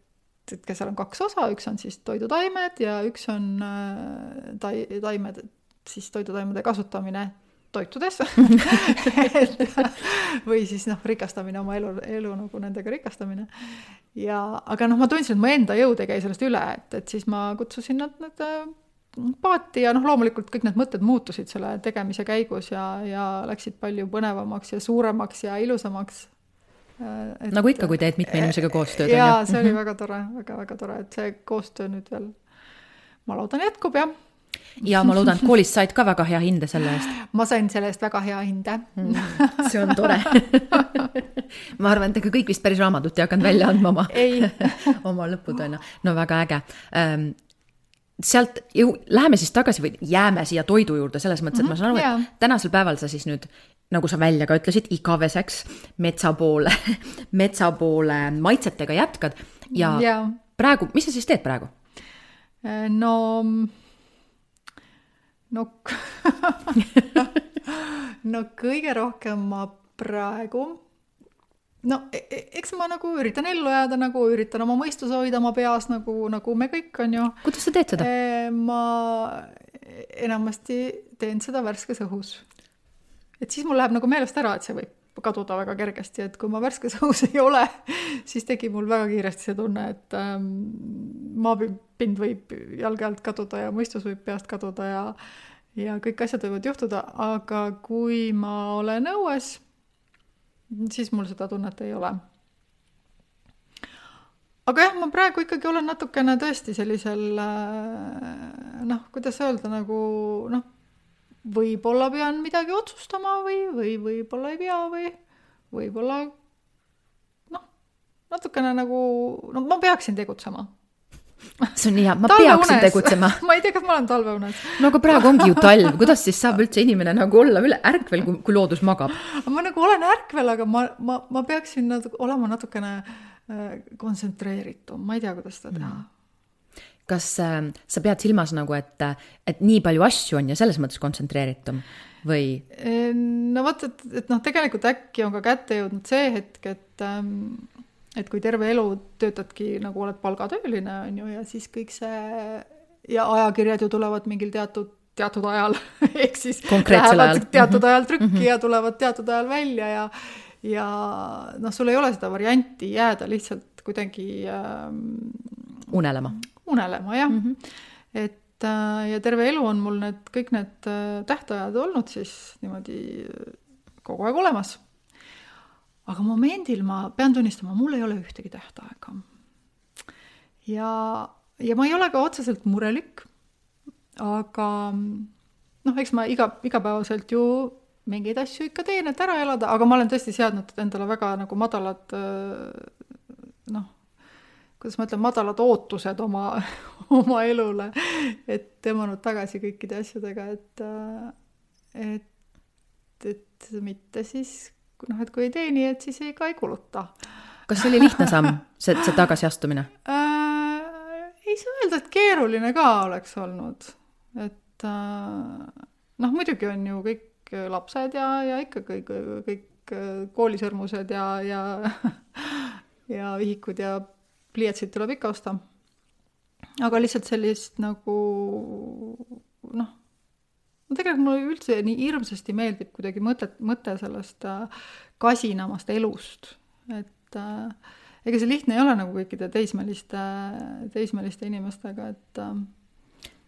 et kes seal on kaks osa, üks on siis toidutaimed ja üks on äh, tai-, taimed, siis toidutaimede kasutamine toitudes või siis noh, rikastamine oma elu, elu nagu nendega rikastamine. ja, aga noh, ma tundsin, et mu enda jõud ei käi sellest üle, et, et siis ma kutsusin nad, nad paati ja noh, loomulikult kõik need mõtted muutusid selle tegemise käigus ja, ja läksid palju põnevamaks ja suuremaks ja ilusamaks. Et, nagu ikka, kui teed mitme inimesega koostööd. jaa, see oli väga tore väga,, väga-väga tore, et see koostöö nüüd veel, ma loodan, jätkub jah ja ma loodan, et koolis said ka väga hea hinde selle eest. ma sain selle eest väga hea hinde mm,. see on tore ma arvan, et ega kõik vist päris raamatut ei hakanud välja andma oma oma lõputööna. no väga äge ähm, sealt ju läheme siis tagasi või jääme siia toidu juurde selles mõttes, et ma saan aru, et tänasel päeval sa siis nüüd, nagu sa välja ka ütlesid, igaveseks metsa poole metsa poole maitsetega jätkad ja yeah. praegu, mis sa siis teed praegu? no, no no kõige rohkem ma praegu no e, e, eks ma nagu üritan ellu jääda, nagu üritan oma mõistuse hoida oma peas, nagu, nagu me kõik, on ju. kuidas sa teed seda? E, ma enamasti teen seda värskes õhus. Et siis mul läheb nagu meelest ära, et see võib kaduda väga kergesti, et kui ma värskes õhus ei ole, siis tekib mul väga kiiresti see tunne, et ähm, maapind võib jalge alt kaduda ja mõistus võib peast kaduda ja ja kõik asjad võivad juhtuda, aga kui ma olen õues siis mul seda tunnet ei ole. aga jah, ma praegu ikkagi olen natukene tõesti sellisel äh, noh, kuidas öelda, nagu noh, võib-olla pean midagi otsustama või, või võib-olla ei pea või võib-olla noh, natukene nagu, no ma peaksin tegutsema see on nii hea, ma peaksin tegutsema. ma ei tea, kas ma olen talveunes. no aga praegu ongi ju talv, kuidas siis saab üldse inimene nagu olla üle ärkvel, kui, kui loodus magab? ma nagu olen ärkvel, aga ma, ma, ma peaksin natuke, olema natukene äh, kontsentreeritum, ma ei tea, kuidas seda teha mm. Kas äh, sa pead silmas nagu, et, et nii palju asju on ja selles mõttes kontsentreeritum või? no vot, et, et noh, tegelikult äkki on ka kätte jõudnud see hetk, et ähm, et kui terve elu töötadki nagu oled palgatööline, on ju, ja siis kõik see ja ajakirjad ju tulevad mingil teatud, teatud ajal ehk siis lähevad ajal. teatud mhm. ajal trükki mm -hmm. ja tulevad teatud ajal välja ja ja noh, sul ei ole seda varianti jääda lihtsalt kuidagi ähm, unelema. Unelema, jah mm. -hmm. et äh, ja terve elu on mul need, kõik need äh, tähtajad olnud siis niimoodi kogu aeg olemas aga momendil ma pean tunnistama, mul ei ole ühtegi tähtaega. ja, ja ma ei ole ka otseselt murelik, aga noh, eks ma iga, igapäevaselt ju mingeid asju ikka teen, et ära elada, aga ma olen tõesti seadnud endale väga nagu madalad noh, kuidas ma ütlen, madalad ootused oma, oma elule, et tõmmanud tagasi kõikide asjadega, et, et, et mitte siis noh, et kui ei teeni, et siis ei, ka ei kuluta. kas see oli lihtne samm, see, see tagasiastumine äh,? ei saa öelda, et keeruline ka oleks olnud, et äh, noh, muidugi on ju kõik lapsed ja, ja ikka kõik, kõik koolisõrmused ja, ja ja vihikud ja pliiatsid tuleb ikka osta. aga lihtsalt sellist nagu noh, no tegelikult mulle üldse nii hirmsasti meeldib kuidagi mõtet, mõte sellest äh, kasinamast elust, et äh, ega see lihtne ei ole nagu kõikide teismeliste, teismeliste inimestega, et äh,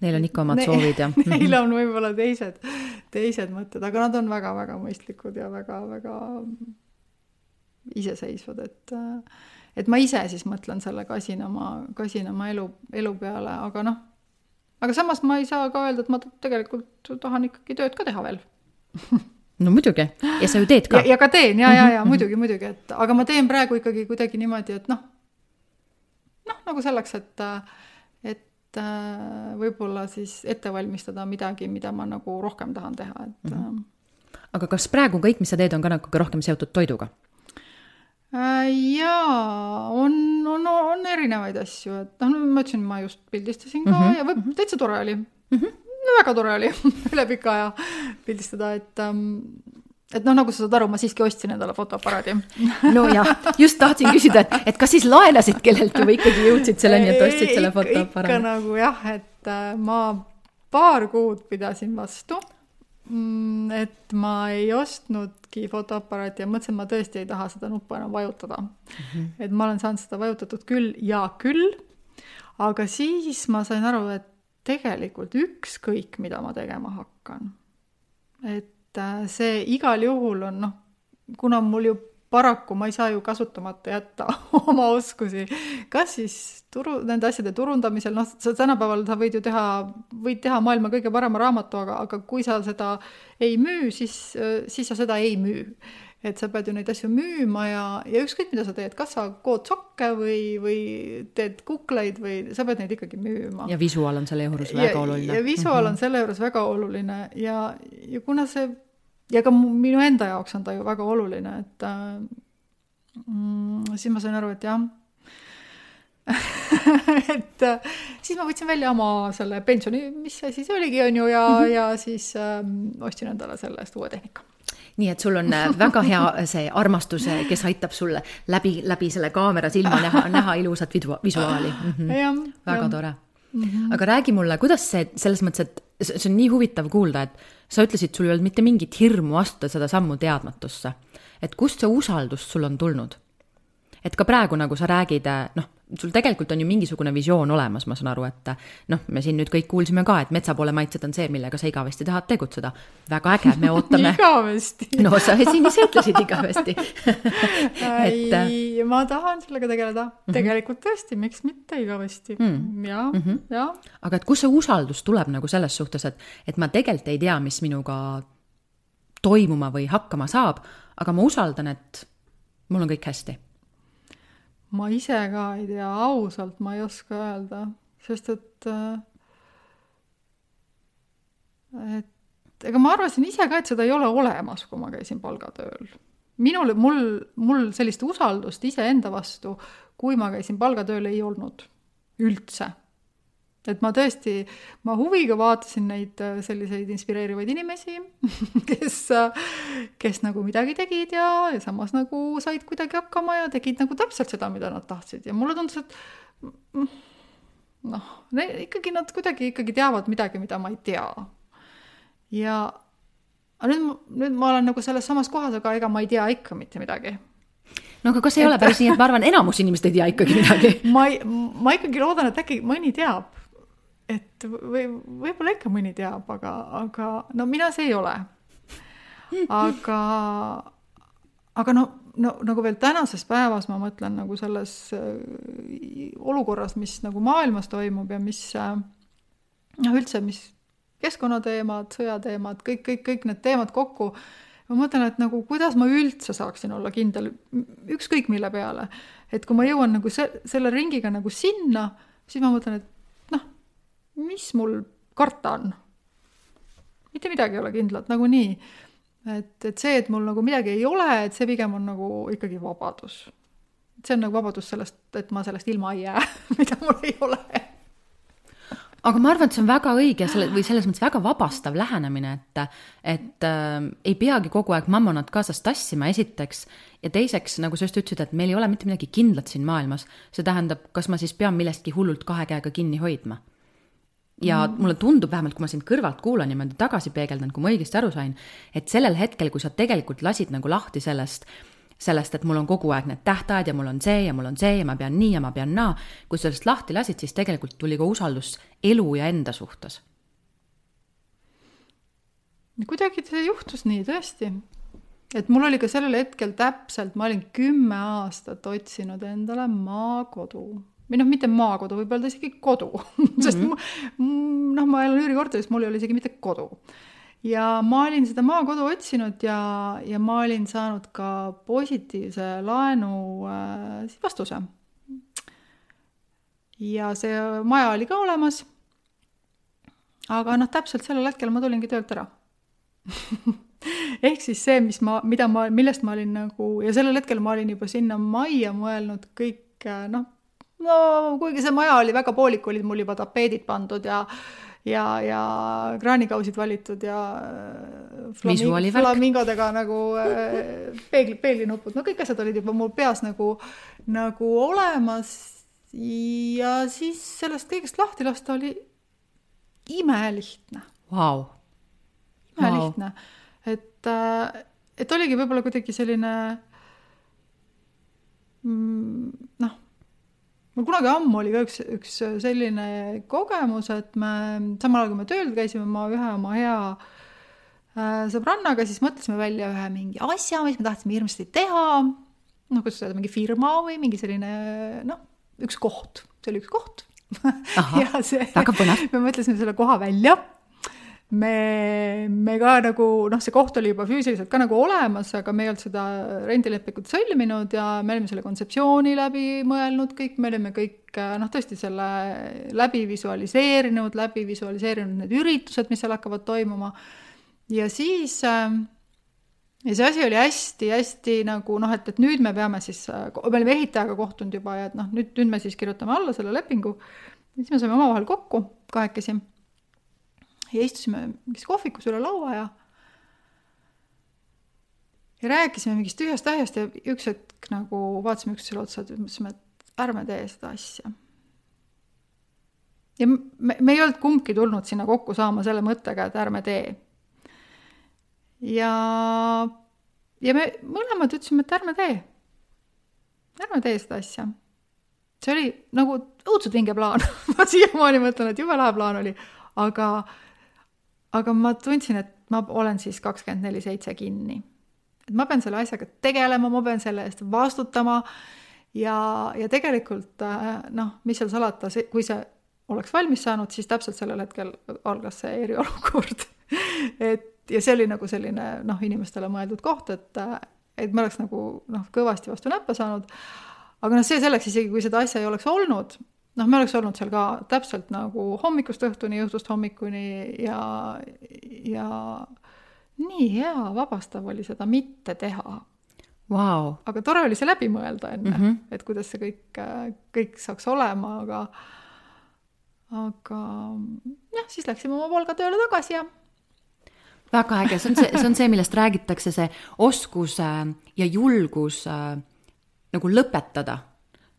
Neil on ikka omad ne soovid ja Neil on võib-olla teised, teised mõtted, aga nad on väga-väga mõistlikud ja väga-väga iseseisvad, et äh, et ma ise siis mõtlen selle kasinama, kasinama elu, elu peale, aga noh aga samas ma ei saa ka öelda, et ma tegelikult tahan ikkagi tööd ka teha veel no muidugi, ja sa ju teed ka. ja ka teen ja, ja, ja muidugi, muidugi, et aga ma teen praegu ikkagi kuidagi niimoodi, et noh, noh, nagu selleks, et, et äh, võib-olla siis ette valmistada midagi, mida ma nagu rohkem tahan teha, et mm. -hmm. aga kas praegu kõik, mis sa teed, on ka natuke rohkem seotud toiduga? Äh, jaa, on, on, on erinevaid asju, et noh, ma ütlesin, ma just pildistasin ka mm -hmm. ja võib, mhm. täitsa tore oli mm. -hmm. No, väga tore oli üle pika aja pildistada, et ähm, et noh, nagu sa saad aru, ma siiski ostsin endale fotoaparaadi. nojah, just tahtsin küsida, et, et kas siis laenasid kelleltki või ikkagi jõudsid selleni, et ostsid selle fotoaparaadi? ikka nagu jah, et äh, ma paar kuud pidasin vastu et ma ei ostnudki fotoaparaati ja mõtlesin, et ma tõesti ei taha seda nuppu enam vajutada mm. -hmm. et ma olen saanud seda vajutatud küll ja küll, aga siis ma sain aru, et tegelikult ükskõik, mida ma tegema hakkan. et äh, see igal juhul on noh, kuna mul ju paraku ma ei saa ju kasutamata jätta oma oskusi, kas siis turu, nende asjade turundamisel, noh, sa tänapäeval sa võid ju teha, võid teha maailma kõige parema raamatu, aga, aga kui sa seda ei müü, siis, siis sa seda ei müü. et sa pead ju neid asju müüma ja, ja ükskõik, mida sa teed, kas sa kood sokke või, või teed kukleid või sa pead neid ikkagi müüma. ja visuaal on selle juures väga oluline. ja visuaal on mhm. selle juures väga oluline ja, ja kuna see ja ka minu enda jaoks on ta ju väga oluline, et mm, siis ma sain aru, et jah et siis ma võtsin välja oma selle pensioni, mis see oligi, on ju, ja mm, -hmm. ja siis ähm, ostsin endale selle eest uue tehnika nii et sul on äh, väga hea see armastus, äh, kes aitab sulle läbi, läbi selle kaamera silma näha, näha ilusat vidu, visuaali mm. -hmm. Ja, väga ja. tore mm. -hmm. aga räägi mulle, kuidas see selles mõttes, et see on nii huvitav kuulda, et sa ütlesid, sul ei olnud mitte mingit hirmu astuda seda sammu teadmatusse. et kust see usaldus sul on tulnud? et ka praegu, nagu sa räägid, noh, sul tegelikult on ju mingisugune visioon olemas, ma saan aru, et noh, me siin nüüd kõik kuulsime ka, et metsapoole maitsed on see, millega sa igavesti tahad tegutseda. väga äge, me ootame igavesti no sa siin ise ütlesid igavesti et ei, ma tahan sellega tegeleda mm, -hmm. tegelikult tõesti, miks mitte igavesti mm. ja mm, -hmm. ja. aga et kust see usaldus tuleb nagu selles suhtes, et, et ma tegelikult ei tea, mis minuga toimuma või hakkama saab, aga ma usaldan, et mul on kõik hästi ma ise ka ei tea, ausalt ma ei oska öelda, sest et äh, et ega ma arvasin ise ka, et seda ei ole olemas, kui ma käisin palgatööl. minul, mul, mul sellist usaldust iseenda vastu, kui ma käisin palgatööl, ei olnud üldse et ma tõesti, ma huviga vaatasin neid äh, selliseid inspireerivaid inimesi, kes, äh, kes nagu midagi tegid ja, ja samas nagu said kuidagi hakkama ja tegid nagu täpselt seda, mida nad tahtsid. Ja mulle tundus, et noh, ikkagi nad kuidagi ikkagi teavad midagi, mida ma ei tea. ja nüüd, nüüd ma olen nagu selles samas kohas, aga ega ma ei tea ikka mitte midagi. No aga kas ei et... ole päris nii, et ma arvan, enamus inimesed ei tea ikkagi midagi? Ma ei, ma ikkagi loodan, et äkki mõni teab et või võib-olla ikka mõni teab, aga, aga no mina see ei ole. aga, aga no, no nagu veel tänases päevas ma mõtlen nagu selles äh, olukorras, mis nagu maailmas toimub ja mis äh, noh, üldse, mis keskkonnateemad, sõjateemad, kõik, kõik, kõik need teemad kokku. ma mõtlen, et nagu kuidas ma üldse saaksin olla kindel ükskõik mille peale, et kui ma jõuan nagu se-, selle ringiga nagu sinna, siis ma mõtlen, et mis mul karta on? mitte midagi ei ole kindlat nagunii. et, et see, et mul nagu midagi ei ole, et see pigem on nagu ikkagi vabadus. see on nagu vabadus sellest, et ma sellest ilma ei jää mida mul ei ole aga ma arvan, et see on väga õige selle või selles mõttes väga vabastav lähenemine, et, et äh, ei peagi kogu aeg mammonat kaasas tassima, esiteks. ja teiseks, nagu sa just ütlesid, et meil ei ole mitte midagi kindlat siin maailmas. see tähendab, kas ma siis pean millestki hullult kahe käega kinni hoidma ja mm. mulle tundub vähemalt, kui ma sind kõrvalt kuulan, niimoodi tagasi peegeldan, kui ma õigesti aru sain, et sellel hetkel, kui sa tegelikult lasid nagu lahti sellest, sellest, et mul on kogu aeg need tähtajad ja mul on see ja mul on see ja ma pean nii ja ma pean naa, kui sa sellest lahti lasid, siis tegelikult tuli ka usaldus elu ja enda suhtes. kuidagi see juhtus nii tõesti, et mul oli ka sellel hetkel täpselt, ma olin kümme aastat otsinud endale maakodu või noh, mitte maakodu, võib öelda isegi kodu sest mm -hmm. noh, ma elan üürikorteris, mul ei ole isegi mitte kodu. ja ma olin seda maakodu otsinud ja, ja ma olin saanud ka positiivse laenu äh, vastuse. ja see maja oli ka olemas. aga noh, täpselt sellel hetkel ma tulingi töölt ära ehk siis see, mis ma, mida ma, millest ma olin nagu ja sellel hetkel ma olin juba sinna majja mõelnud kõik noh no kuigi see maja oli väga poolik, olid mul juba tapeedid pandud ja ja, ja kraanikausid valitud ja äh, flaming, flamingodega nagu äh, peegli, peeglinupud, no kõik asjad olid juba mul peas nagu, nagu olemas. ja siis sellest kõigest lahti lasta oli imelihtne. Wow.. imelihtne. Wow., et, äh, et oligi võib-olla kuidagi selline mm, noh mul kunagi ammu oli ka üks, üks selline kogemus, et me samal ajal, kui me tööl käisime, ma ühe oma hea äh, sõbrannaga siis mõtlesime välja ühe mingi asja, mis me tahtsime hirmsasti teha. noh, kuidas öelda, mingi firma või mingi selline noh, üks koht, see oli üks koht. ja see, me mõtlesime selle koha välja me, me ka nagu noh, see koht oli juba füüsiliselt ka nagu olemas, aga me ei olnud seda rendilepingut sõlminud ja me olime selle kontseptsiooni läbi mõelnud kõik, me olime kõik noh, tõesti selle läbi visualiseerinud, läbi visualiseerinud need üritused, mis seal hakkavad toimuma. ja siis äh, ja see asi oli hästi-hästi nagu noh, et, et nüüd me peame siis, me olime ehitajaga kohtunud juba ja et noh, nüüd, nüüd me siis kirjutame alla selle lepingu. siis me saime omavahel kokku kahekesi ja istusime mingis kohvikus üle laua ja ja rääkisime mingist tühjast asjast ja üks hetk nagu vaatasime üksteisele otsa mõtlesime, et ärme tee seda asja. ja me, me ei olnud kumbki tulnud sinna kokku saama selle mõttega, et ärme tee. ja, ja me mõlemad ütlesime, et ärme tee. ärme tee seda asja. see oli nagu õudselt vinge plaan ma siiamaani mõtlen, et jube lahe plaan oli, aga aga ma tundsin, et ma olen siis kakskümmend neli seitse kinni. et ma pean selle asjaga tegelema, ma pean selle eest vastutama ja, ja tegelikult äh, noh, mis seal salata, see, kui see oleks valmis saanud, siis täpselt sellel hetkel algas see eriolukord et ja see oli nagu selline noh, inimestele mõeldud koht, et, et me oleks nagu noh, kõvasti vastu näppe saanud. aga noh, see selleks isegi, kui seda asja ei oleks olnud, noh, me oleks olnud seal ka täpselt nagu hommikust õhtuni, õhtust hommikuni ja, ja nii hea, vabastav oli seda mitte teha. Wow.. aga tore oli see läbi mõelda enne mm, -hmm. et kuidas see kõik, kõik saaks olema, aga, aga jah, siis läksime oma Volga tööle tagasi ja väga äge, see on see, see on see, millest räägitakse, see oskus ja julgus äh, nagu lõpetada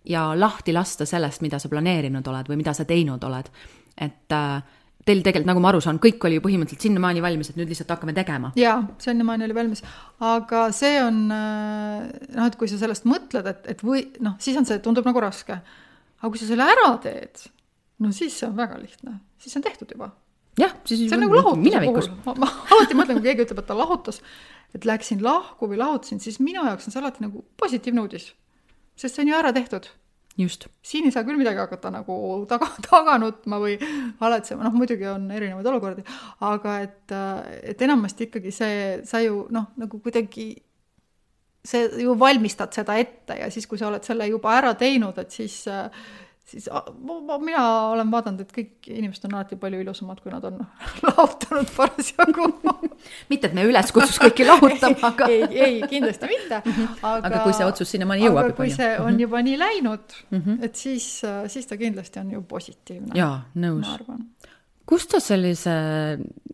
ja lahti lasta sellest, mida sa planeerinud oled või mida sa teinud oled. et äh, teil tegelikult, nagu ma aru saan, kõik oli ju põhimõtteliselt sinnamaani valmis, et nüüd lihtsalt hakkame tegema. jaa, sinnamaani oli valmis, aga see on äh, noh, et kui sa sellest mõtled, et, et või noh, siis on see, tundub nagu raske. aga kui sa selle ära teed, no siis see on väga lihtne, siis on tehtud juba. jah, siis see on nagu lahutuse puhul, ma, ma alati mõtlen, kui keegi ütleb, et ta lahutas, et läksin lahku või lahutasin, siis minu jaoks on see alati nagu positiivne uudis sest see on ju ära tehtud. just. siin ei saa küll midagi hakata nagu taga, taga nutma või haletsema, noh muidugi on erinevaid olukordi, aga et, et enamasti ikkagi see, sa ju noh, nagu kuidagi see ju valmistad seda ette ja siis, kui sa oled selle juba ära teinud, et siis äh, siis ma, mina olen vaadanud, et kõik inimesed on alati palju ilusamad, kui nad on lahutanud parasjagu mitte, et me üles kutsus kõiki lahutama, aga ei, ei, kindlasti mitte. aga, aga kui see otsus sinnamaani jõuab juba. kui see on mhm. juba nii läinud mm, -hmm. et siis, siis ta kindlasti on ju positiivne. jaa, nõus kust sa sellise,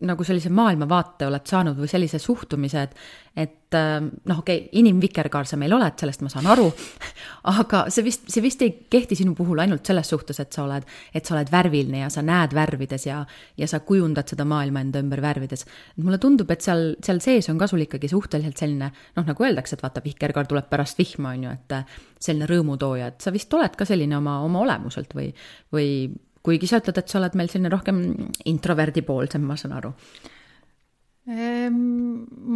nagu sellise maailmavaate oled saanud või sellise suhtumise, et, et ähm, noh, okei okay,, inimvikerkaar sa meil oled, sellest ma saan aru, aga see vist, see vist ei kehti sinu puhul ainult selles suhtes, et sa oled, et sa oled värviline ja sa näed värvides ja, ja sa kujundad seda maailma enda ümber värvides. mulle tundub, et seal, seal sees on ka sul ikkagi suhteliselt selline, noh, nagu öeldakse, et vaata, vikerkaar tuleb pärast vihma, on ju, et selline rõõmutooja, et sa vist oled ka selline oma, oma olemuselt või, või kuigi sa ütled, et sa oled meil selline rohkem introverdi poolsem, ma saan aru. Ehm,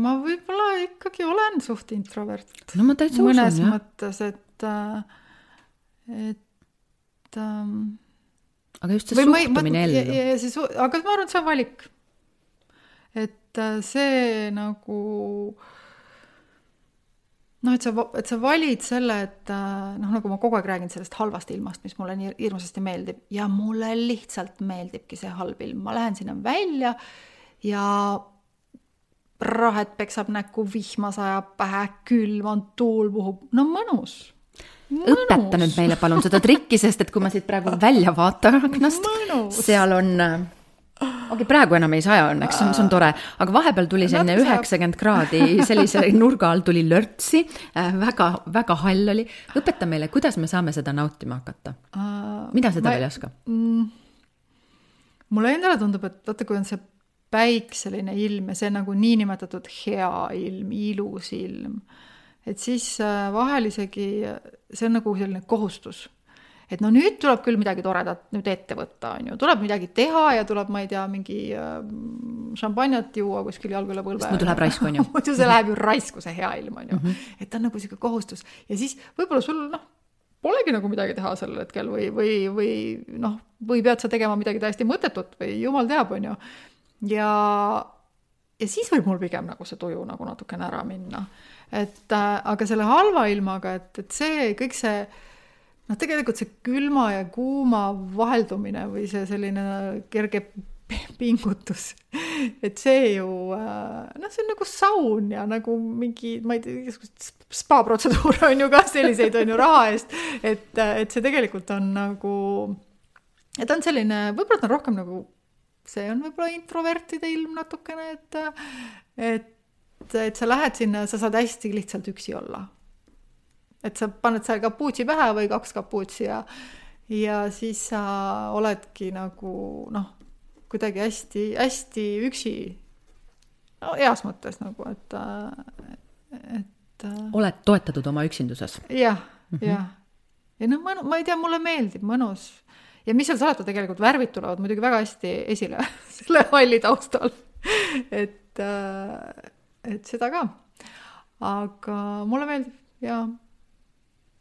ma võib-olla ikkagi olen suht introvert. no ma täitsa usun, jah. mõnes mõttes, et, äh, et ähm, aga just see suhtumine ellu. see su-, aga ma arvan, et see on valik. et äh, see nagu äh, noh, et sa, et sa valid selle, et äh, noh, nagu ma kogu aeg räägin sellest halvast ilmast, mis mulle nii hirmsasti meeldib ja mulle lihtsalt meeldibki see halb ilm, ma lähen sinna välja ja rahet peksab näkku, vihma sajab pähe, külm on, tuul puhub, no mõnus. Mõnus. õpeta nüüd meile palun seda trikki, sest et kui ma siit praegu välja vaatan aknast, seal on äh, okei okay,, praegu enam ei saja õnneks, see on, see on tore, aga vahepeal tuli selline üheksakümmend kraadi, sellise nurga all tuli lörtsi äh,, väga, väga hall oli. õpeta meile, kuidas me saame seda nautima hakata uh,? mida sa veel ei oska mm,? mulle endale tundub, et vaata, kui on see päikseline ilm ja see nagu niinimetatud hea ilm, ilus ilm, et siis äh, vahel isegi see on nagu selline kohustus et no nüüd tuleb küll midagi toredat nüüd ette võtta, on ju, tuleb midagi teha ja tuleb, ma ei tea, mingi äh, šampanjat juua kuskil jalg üle põlve. muidu läheb raisku, on ju. muidu see läheb ju raisku, see hea ilm, on ju mm. -hmm. et ta on nagu sihuke kohustus ja siis võib-olla sul noh, polegi nagu midagi teha sellel hetkel või, või, või noh, või pead sa tegema midagi täiesti mõttetut või jumal teab, on ju. ja, ja siis võib mul pigem nagu see tuju nagu natukene ära minna. et äh, aga selle halva ilmaga, et, et see kõik see noh, tegelikult see külma ja kuuma vaheldumine või see selline kerge pingutus, et see ju noh, see on nagu saun ja nagu mingi, ma ei tea, igasugused spa protseduure on ju ka selliseid on ju raha eest, et, et see tegelikult on nagu, et on selline, võib-olla ta on rohkem nagu, see on võib-olla introvertide ilm natukene, et, et, et sa lähed sinna, sa saad hästi lihtsalt üksi olla et sa paned seal kapuutsi pähe või kaks kapuutsi ja ja siis sa oledki nagu noh, kuidagi hästi-hästi üksi. no heas mõttes nagu, et, et. oled toetatud oma üksinduses ja,? jah -hmm., jah. ja noh, ma, ma ei tea, mulle meeldib, mõnus. ja mis seal salata, tegelikult värvid tulevad muidugi väga hästi esile selle halli taustal et, et seda ka. aga mulle meeldib ja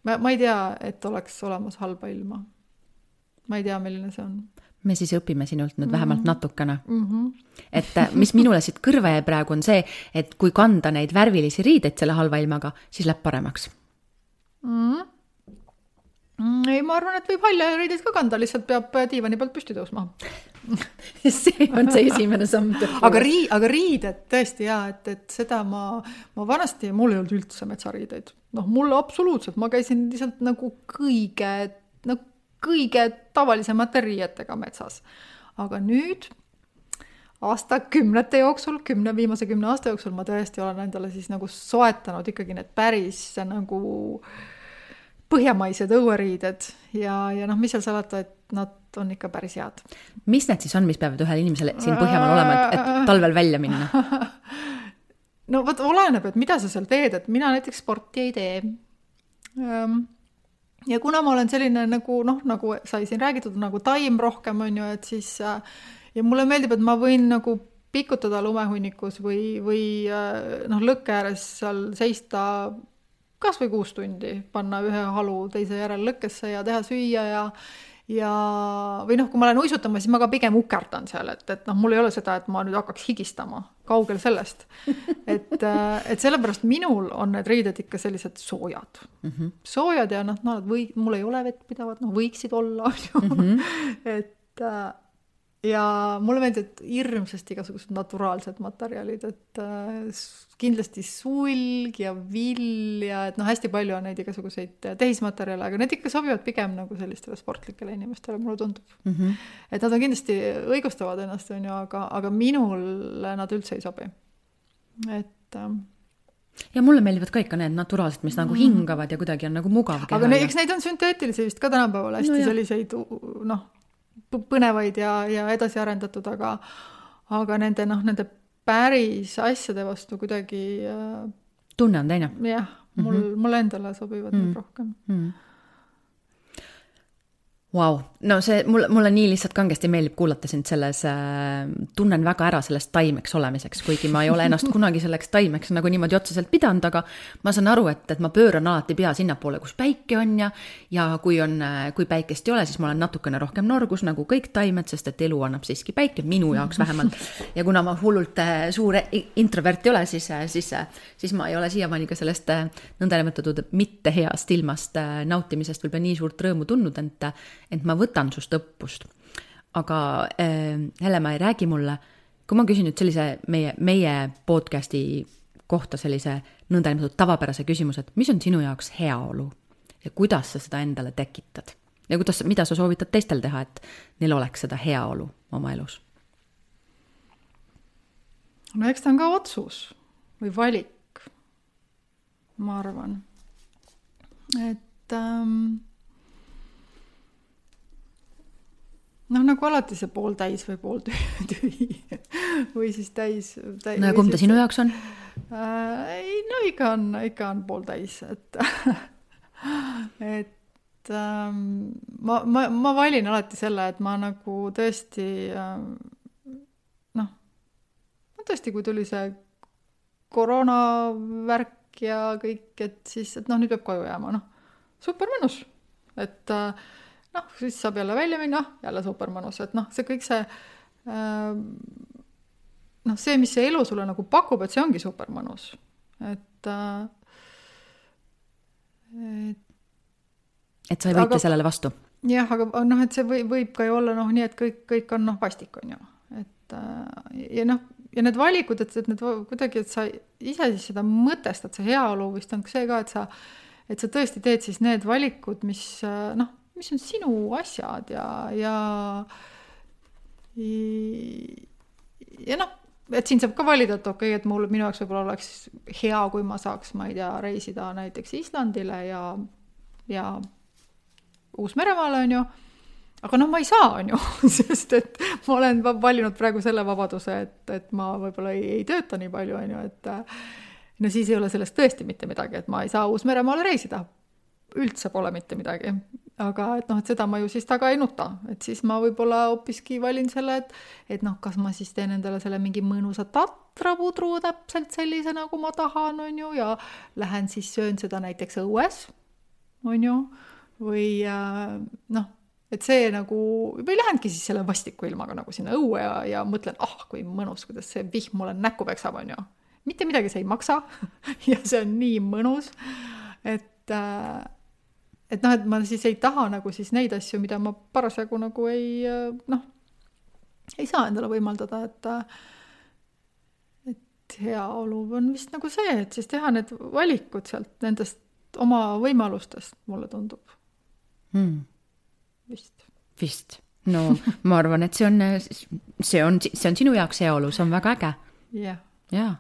ma, ma ei tea, et oleks olemas halba ilma. ma ei tea, milline see on. me siis õpime sinult nüüd mm -hmm. vähemalt natukene mm. -hmm. et äh, mis minule siit kõrva jäi praegu, on see, et kui kanda neid värvilisi riideid selle halva ilmaga, siis läheb paremaks mm. -hmm ei, ma arvan, et võib halle riideid ka kanda, lihtsalt peab äh, diivani pealt püsti tõusma see on see esimene samm. aga rii-, aga riided tõesti jaa, et, et seda ma, ma vanasti, mul ei olnud üldse metsariideid noh, mulle absoluutselt, ma käisin lihtsalt nagu kõige, no kõige tavalisemate riietega metsas. aga nüüd aastakümnete jooksul, kümne, viimase kümne aasta jooksul ma tõesti olen endale siis nagu soetanud ikkagi need päris nagu põhjamaised õueriided ja, ja noh, mis seal salata, et nad on ikka päris head. mis need siis on, mis peavad ühel inimesel siin Põhjamaal olema, et, et talvel välja minna no vot, oleneb, et mida sa seal teed, et mina näiteks sporti ei tee. Ehm, ja kuna ma olen selline nagu noh, nagu sai siin räägitud, nagu taim rohkem on ju, et siis äh, ja mulle meeldib, et ma võin nagu pikutada lumehunnikus või, või äh, noh, lõkke ääres seal seista kas või kuus tundi, panna ühe halu teise järel lõkkesse ja teha süüa ja ja, või noh, kui ma lähen uisutama, siis ma ka pigem ukerdan seal, et, et noh, mul ei ole seda, et ma nüüd hakkaks higistama, kaugel sellest. et, äh, et sellepärast minul on need riided ikka sellised soojad mm. -hmm. soojad ja noh, nad või, mul ei ole vettpidavad, noh, võiksid olla, on ju. Mhm. et äh, ja mulle meeldivad hirmsasti igasugused naturaalsed materjalid, et äh, kindlasti sulg ja vill ja et noh, hästi palju on neid igasuguseid tehismaterjale, aga need ikka sobivad pigem nagu sellistele sportlikele inimestele, mulle tundub mm. -hmm. et nad on kindlasti, õigustavad ennast, on ju, aga, aga minule nad üldse ei sobi. et äh, ja mulle meeldivad ka ikka need naturaalsed, mis nagu mm. hingavad ja kuidagi on nagu mugav. aga ne, eks neid on sünteetilisi vist ka tänapäeval hästi no, selliseid noh põnevaid ja, ja edasi arendatud, aga aga nende noh, nende päris asjade vastu kuidagi äh, tunne on teine. jah, mul mm, -hmm. mulle endale sobivad mm -hmm. need rohkem mm. -hmm Vau, no see mulle, mulle nii lihtsalt kangesti meeldib kuulata sind selles äh,, tunnen väga ära sellest taimeks olemiseks, kuigi ma ei ole ennast kunagi selleks taimeks nagu niimoodi otseselt pidanud, aga ma saan aru, et, et ma pööran alati pea sinnapoole, kus päike on ja, ja kui on, kui päikest ei ole, siis ma olen natukene rohkem norgus nagu kõik taimed, sest et elu annab siiski päike, minu jaoks vähemalt. ja kuna ma hullult äh, suur introvert ei ole, siis, äh, siis, äh, siis ma ei ole siiamaani ka sellest äh, nõndanimetatud mitte heast ilmast äh, nautimisest võib-olla nii suurt rõõmu tundnud, et et ma võtan sust õppust. aga äh, Hellemaa, räägi mulle, kui ma küsin nüüd sellise meie, meie podcast'i kohta sellise nõndanimetatud tavapärase küsimuse, et mis on sinu jaoks heaolu ja kuidas sa seda endale tekitad? ja kuidas, mida sa soovitad teistel teha, et neil oleks seda heaolu oma elus? no eks ta on ka otsus või valik, ma arvan. et ähm, noh, nagu alati see pooltäis või pooltühi või siis täis, täis. no ja kumb ta sinu jaoks on äh,? ei no ikka on, ikka on pooltäis, et et ähm, ma, ma, ma valin alati selle, et ma nagu tõesti ähm, noh, tõesti, kui tuli see koroonavärk ja kõik, et siis, et noh, nüüd peab koju jääma, noh, super mõnus. et äh, noh, siis saab jälle välja minna, jälle super mõnus, et noh, see kõik see äh, noh, see, mis see elu sulle nagu pakub, et see ongi super mõnus, et äh, et et sa ei võitle aga, sellele vastu? jah, aga noh, et see või, võib ka ju olla noh, nii et kõik, kõik on noh, vastik, on ju. et äh, ja noh, ja need valikud, et, et need kuidagi, et sa ise siis seda mõtestad, see heaolu vist on ka see ka, et sa, et sa tõesti teed siis need valikud, mis noh, mis on sinu asjad ja, ja ja noh, et siin saab ka valida, et okei okay,, et mul, minu jaoks võib-olla oleks hea, kui ma saaks, ma ei tea, reisida näiteks Islandile ja, ja Uus-Meremaale, on ju aga noh, ma ei saa, on ju, sest et ma olen valinud praegu selle vabaduse, et, et ma võib-olla ei, ei tööta nii palju, on ju, et no siis ei ole sellest tõesti mitte midagi, et ma ei saa Uus-Meremaale reisida. üldse pole mitte midagi. Aga et noh, et seda ma ju siis taga ei nuta, et siis ma võib-olla hoopiski valin selle, et et noh, kas ma siis teen endale selle mingi mõnusa tatrapudru täpselt sellise, nagu ma tahan, on ju, ja lähen siis söön seda näiteks õues, on ju, või äh, noh et see nagu, või lähengi siis selle vastiku ilmaga nagu sinna õue ja, ja mõtlen, ah oh, kui mõnus, kuidas see vihm mulle näkku peksab, on ju. mitte midagi see ei maksa ja see on nii mõnus, et äh, et noh, et ma siis ei taha nagu siis neid asju, mida ma parasjagu nagu ei noh, ei saa endale võimaldada, et et heaolu on vist nagu see, et siis teha need valikud sealt nendest oma võimalustest, mulle tundub hmm vist. vist, no ma arvan, et see on, see on, see on sinu jaoks heaolu, see on väga äge. jah. jaa.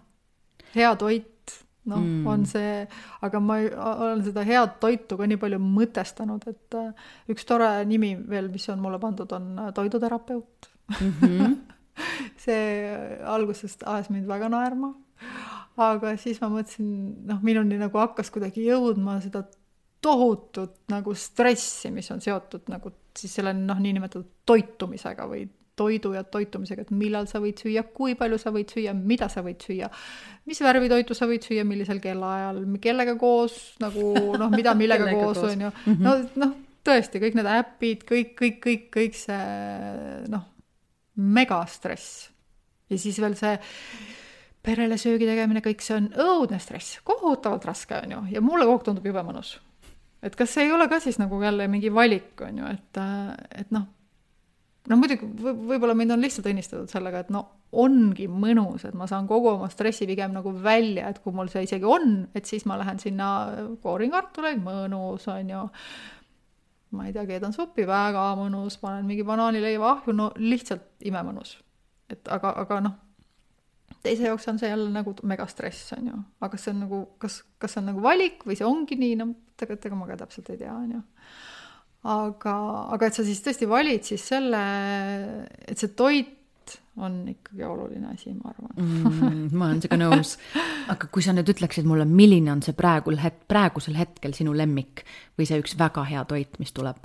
hea toit, noh mm., on see, aga ma olen seda head toitu ka nii palju mõtestanud, et äh, üks tore nimi veel, mis on mulle pandud, on äh, toiduterapeut mm. -hmm. see algusest ajas mind väga naerma aga siis ma mõtlesin, noh, minuni nagu hakkas kuidagi jõudma seda tohutut nagu stressi, mis on seotud nagu siis selle noh, niinimetatud toitumisega või toidu ja toitumisega, et millal sa võid süüa, kui palju sa võid süüa, mida sa võid süüa, mis värvi toitu sa võid süüa, millisel kellaajal, kellega koos nagu noh, mida millega koos, on ju. Mhm. no noh, tõesti, kõik need äpid, kõik, kõik, kõik, kõik see noh, megastress. ja siis veel see perele söögi tegemine, kõik see on õudne stress, kohutavalt raske, on ju, ja mulle kogu aeg tundub jube mõnus et kas see ei ole ka siis nagu jälle mingi valik, on ju, et, et noh, no muidugi võib-olla mind on lihtsalt õnnistatud sellega, et no ongi mõnus, et ma saan kogu oma stressi pigem nagu välja, et kui mul see isegi on, et siis ma lähen sinna, koorin kartuleid, mõnus, on ju. ma ei tea, keedan suppi, väga mõnus, panen mingi banaanileiva ahju, no lihtsalt imemõnus. et aga, aga noh teise jaoks on see jälle nagu megastress, on ju. aga kas see on nagu, kas, kas see on nagu valik või see ongi nii, no tegelikult ega ma ka täpselt ei tea, on ju. Aga, aga et sa siis tõesti valid siis selle, et see toit on ikkagi oluline asi, ma arvan mm,. ma olen sinuga nõus. aga kui sa nüüd ütleksid mulle, milline on see praegul het-, praegusel hetkel sinu lemmik või see üks väga hea toit, mis tuleb,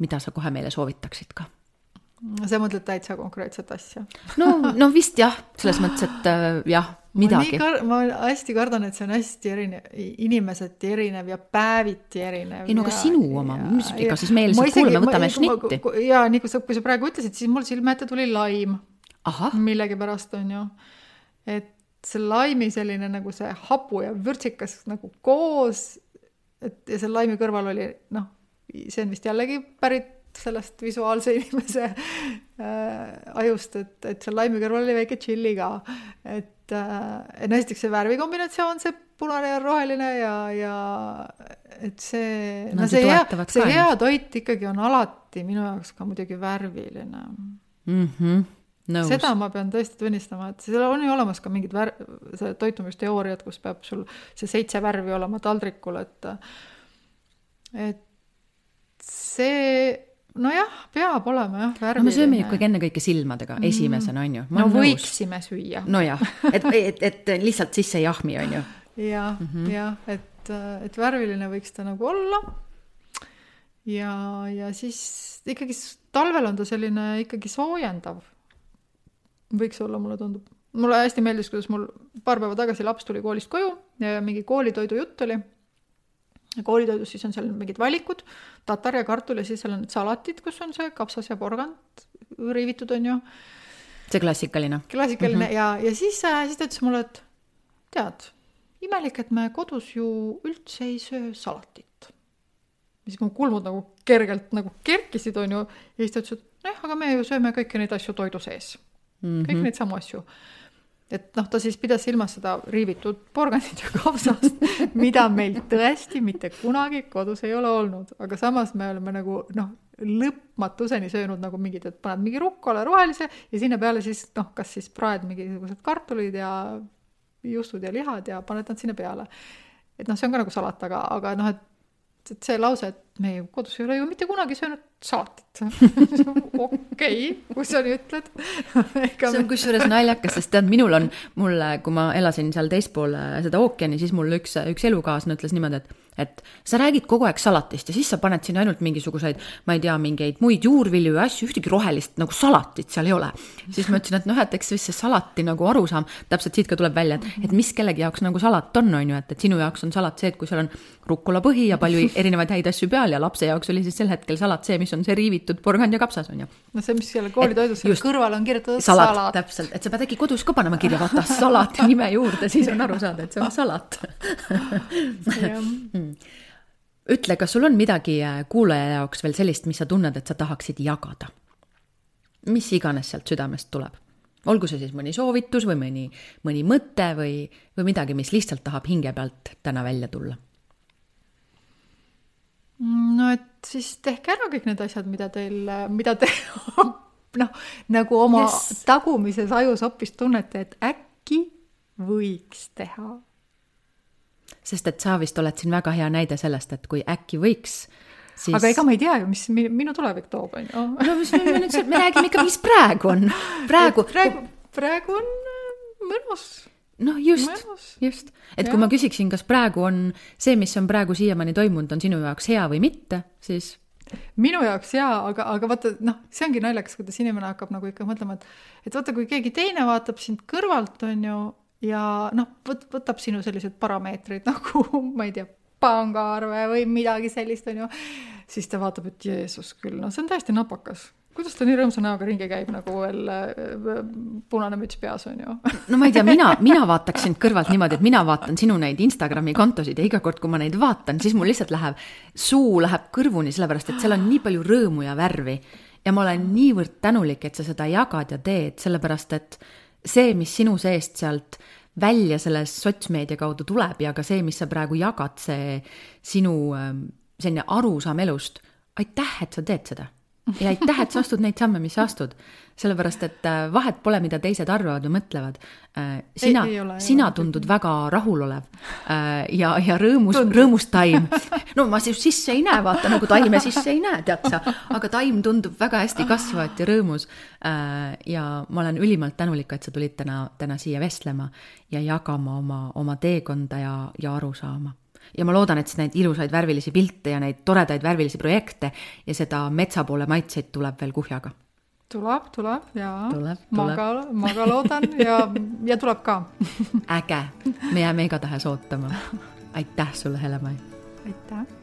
mida sa kohe meile soovitaksid ka? Sa mõtled täitsa konkreetset asja? no, no vist jah, selles mõttes, et äh, jah, midagi. ma hästi kardan, et see on hästi erinev, inimeseti erinev ja päeviti erinev. ei no aga sinu oma, ega siis me lihtsalt kuulame, võtame šnitti. ja nii kui sa, kui sa praegu ütlesid, siis mul silme ette tuli laim. millegipärast on ju, et see laimi selline nagu see hapu ja vürtsikas nagu koos, et ja seal laimi kõrval oli noh, see on vist jällegi pärit sellest visuaalse inimese äh, ajust, et, et seal laimi kõrval oli väike tšilli ka. et äh,, no esiteks see värvikombinatsioon, see punane ja roheline ja, ja et see, no see hea, see hea toit ikkagi on alati minu jaoks ka muidugi värviline mm. -hmm. Nõus. seda ma pean tõesti tunnistama, et seal on ju olemas ka mingid vär-, see toitumisteooriad, kus peab sul see seitse värvi olema taldrikul, et et see nojah, peab olema jah, värviline. no me sööme ikkagi ennekõike silmadega mm. esimesena, on ju. no võiksime süüa. nojah, et, et, et lihtsalt sisse ei jahmi, on ju. jah -hmm., jah, et, et värviline võiks ta nagu olla. ja, ja siis ikkagi talvel on ta selline ikkagi soojendav. võiks olla, mulle tundub. mulle hästi meeldis, kuidas mul paar päeva tagasi laps tuli koolist koju ja mingi koolitoidu jutt oli. Koolitoidus siis on seal mingid valikud, tatar ja kartul ja siis seal on need salatid, kus on see kapsas ja porgand riivitud, on ju see klassikaline. klassikaline mm -hmm. ja, ja siis, siis ta ütles mulle, et tead, imelik, et me kodus ju üldse ei söö salatit. siis mu kulmud nagu kergelt nagu kerkisid, on ju, ja siis ta ütles, et nojah, aga me ju sööme kõiki neid asju toidu sees mm. -hmm. kõik neid samu asju. Et noh, ta siis pidas silmas seda riivitud porgandit ja kapsast, mida meil tõesti mitte kunagi kodus ei ole olnud, aga samas me oleme nagu noh, lõpmatuseni söönud nagu mingid, et paned mingi rukola rohelise ja sinna peale siis noh, kas siis praed mingisugused kartulid ja juustud ja lihad ja paned nad sinna peale. et noh, see on ka nagu salat, aga, aga noh, et, et see lause, et me kodus ei ole ju mitte kunagi söönud salatit. okei, kui sa nii ütled see on kusjuures naljakas, sest tead, minul on, mulle, kui ma elasin seal teispool seda ookeani, siis mul üks, üks elukaaslane ütles niimoodi, et et sa räägid kogu aeg salatist ja siis sa paned sinna ainult mingisuguseid, ma ei tea, mingeid muid juurvilju ja asju, ühtegi rohelist nagu salatit seal ei ole. siis ma ütlesin, et noh, et eks siis see salati nagu arusaam, täpselt siit ka tuleb välja, et, et mis kellegi jaoks nagu salat on, on ju, et, et sinu jaoks on salat see, et kui seal on rukkulapõhi ja palju erinevaid häid asju peal ja lapse jaoks oli siis sel hetkel salat see, mis on see riivitud porgand ja kapsas, on ju. no see, mis selle koolitoidus selle kõrvale on kirjutatud salat, salat., täpselt, et sa pead äkki kodus ka panema kirja, vaata salati nime juurde, siis on aru saada, et see on salat ütle, kas sul on midagi äh, kuulaja jaoks veel sellist, mis sa tunned, et sa tahaksid jagada? mis iganes sealt südamest tuleb. olgu see siis mõni soovitus või mõni, mõni mõte või, või midagi, mis lihtsalt tahab hinge pealt täna välja tulla. No et siis tehke ära kõik need asjad, mida teil, mida te noh, nagu oma yes. tagumises ajus hoopis tunnete, et äkki võiks teha sest et sa vist oled siin väga hea näide sellest, et kui äkki võiks, siis. aga ega ma ei tea ju, mis minu tulevik toob, on ju. no mis me nüüd, me räägime ikka, mis praegu on. praegu. praegu, praegu on äh, mõnus. Noh, just, just, et ja. kui ma küsiksin, kas praegu on see, mis on praegu siiamaani toimunud, on sinu jaoks hea või mitte, siis minu jaoks jaa, aga, aga vaata, noh, see ongi naljakas, kuidas inimene hakkab nagu ikka mõtlema, et, et vaata, kui keegi teine vaatab sind kõrvalt, on ju, ja noh, võt-, võtab sinu sellised parameetrid nagu ma ei tea, pangaarve või midagi sellist, on ju, siis ta vaatab, et Jeesus küll, no see on täiesti napakas. Kuidas ta nii rõõmsa näoga ringi käib, nagu veel äh, punane müts peas on ju? no ma ei tea, mina, mina vaataks sind kõrvalt niimoodi, et mina vaatan sinu neid Instagrami kontosid ja iga kord, kui ma neid vaatan, siis mul lihtsalt läheb, suu läheb kõrvuni, sellepärast et seal on nii palju rõõmu ja värvi. ja ma olen niivõrd tänulik, et sa seda jagad ja teed, sellepärast et see, mis sinu seest sealt välja selle sotsmeedia kaudu tuleb ja ka see, mis sa praegu jagad, see sinu selline arusaam elust, aitäh, et sa teed seda. ja aitäh, et sa astud neid samme, mis sa astud. sellepärast, et vahet pole, mida teised arvavad või mõtlevad. sina, sina tundud väga rahulolev ja, ja rõõmus, rõõmus taim. no ma siis sisse ei näe, vaata nagu taime sisse ei näe, tead sa, aga taim tundub väga hästi kasvavat ja rõõmus. ja ma olen ülimalt tänulik, et sa tulid täna, täna siia vestlema ja jagama oma, oma teekonda ja, ja arusaama ja ma loodan, et siis neid ilusaid värvilisi pilte ja neid toredaid värvilisi projekte ja seda metsa poole maitseid tuleb veel kuhjaga. tuleb, tuleb ja ma ka, ma ka loodan ja, ja tuleb ka äge, me jääme igatahes ootama. aitäh sulle, Helle-Mai. aitäh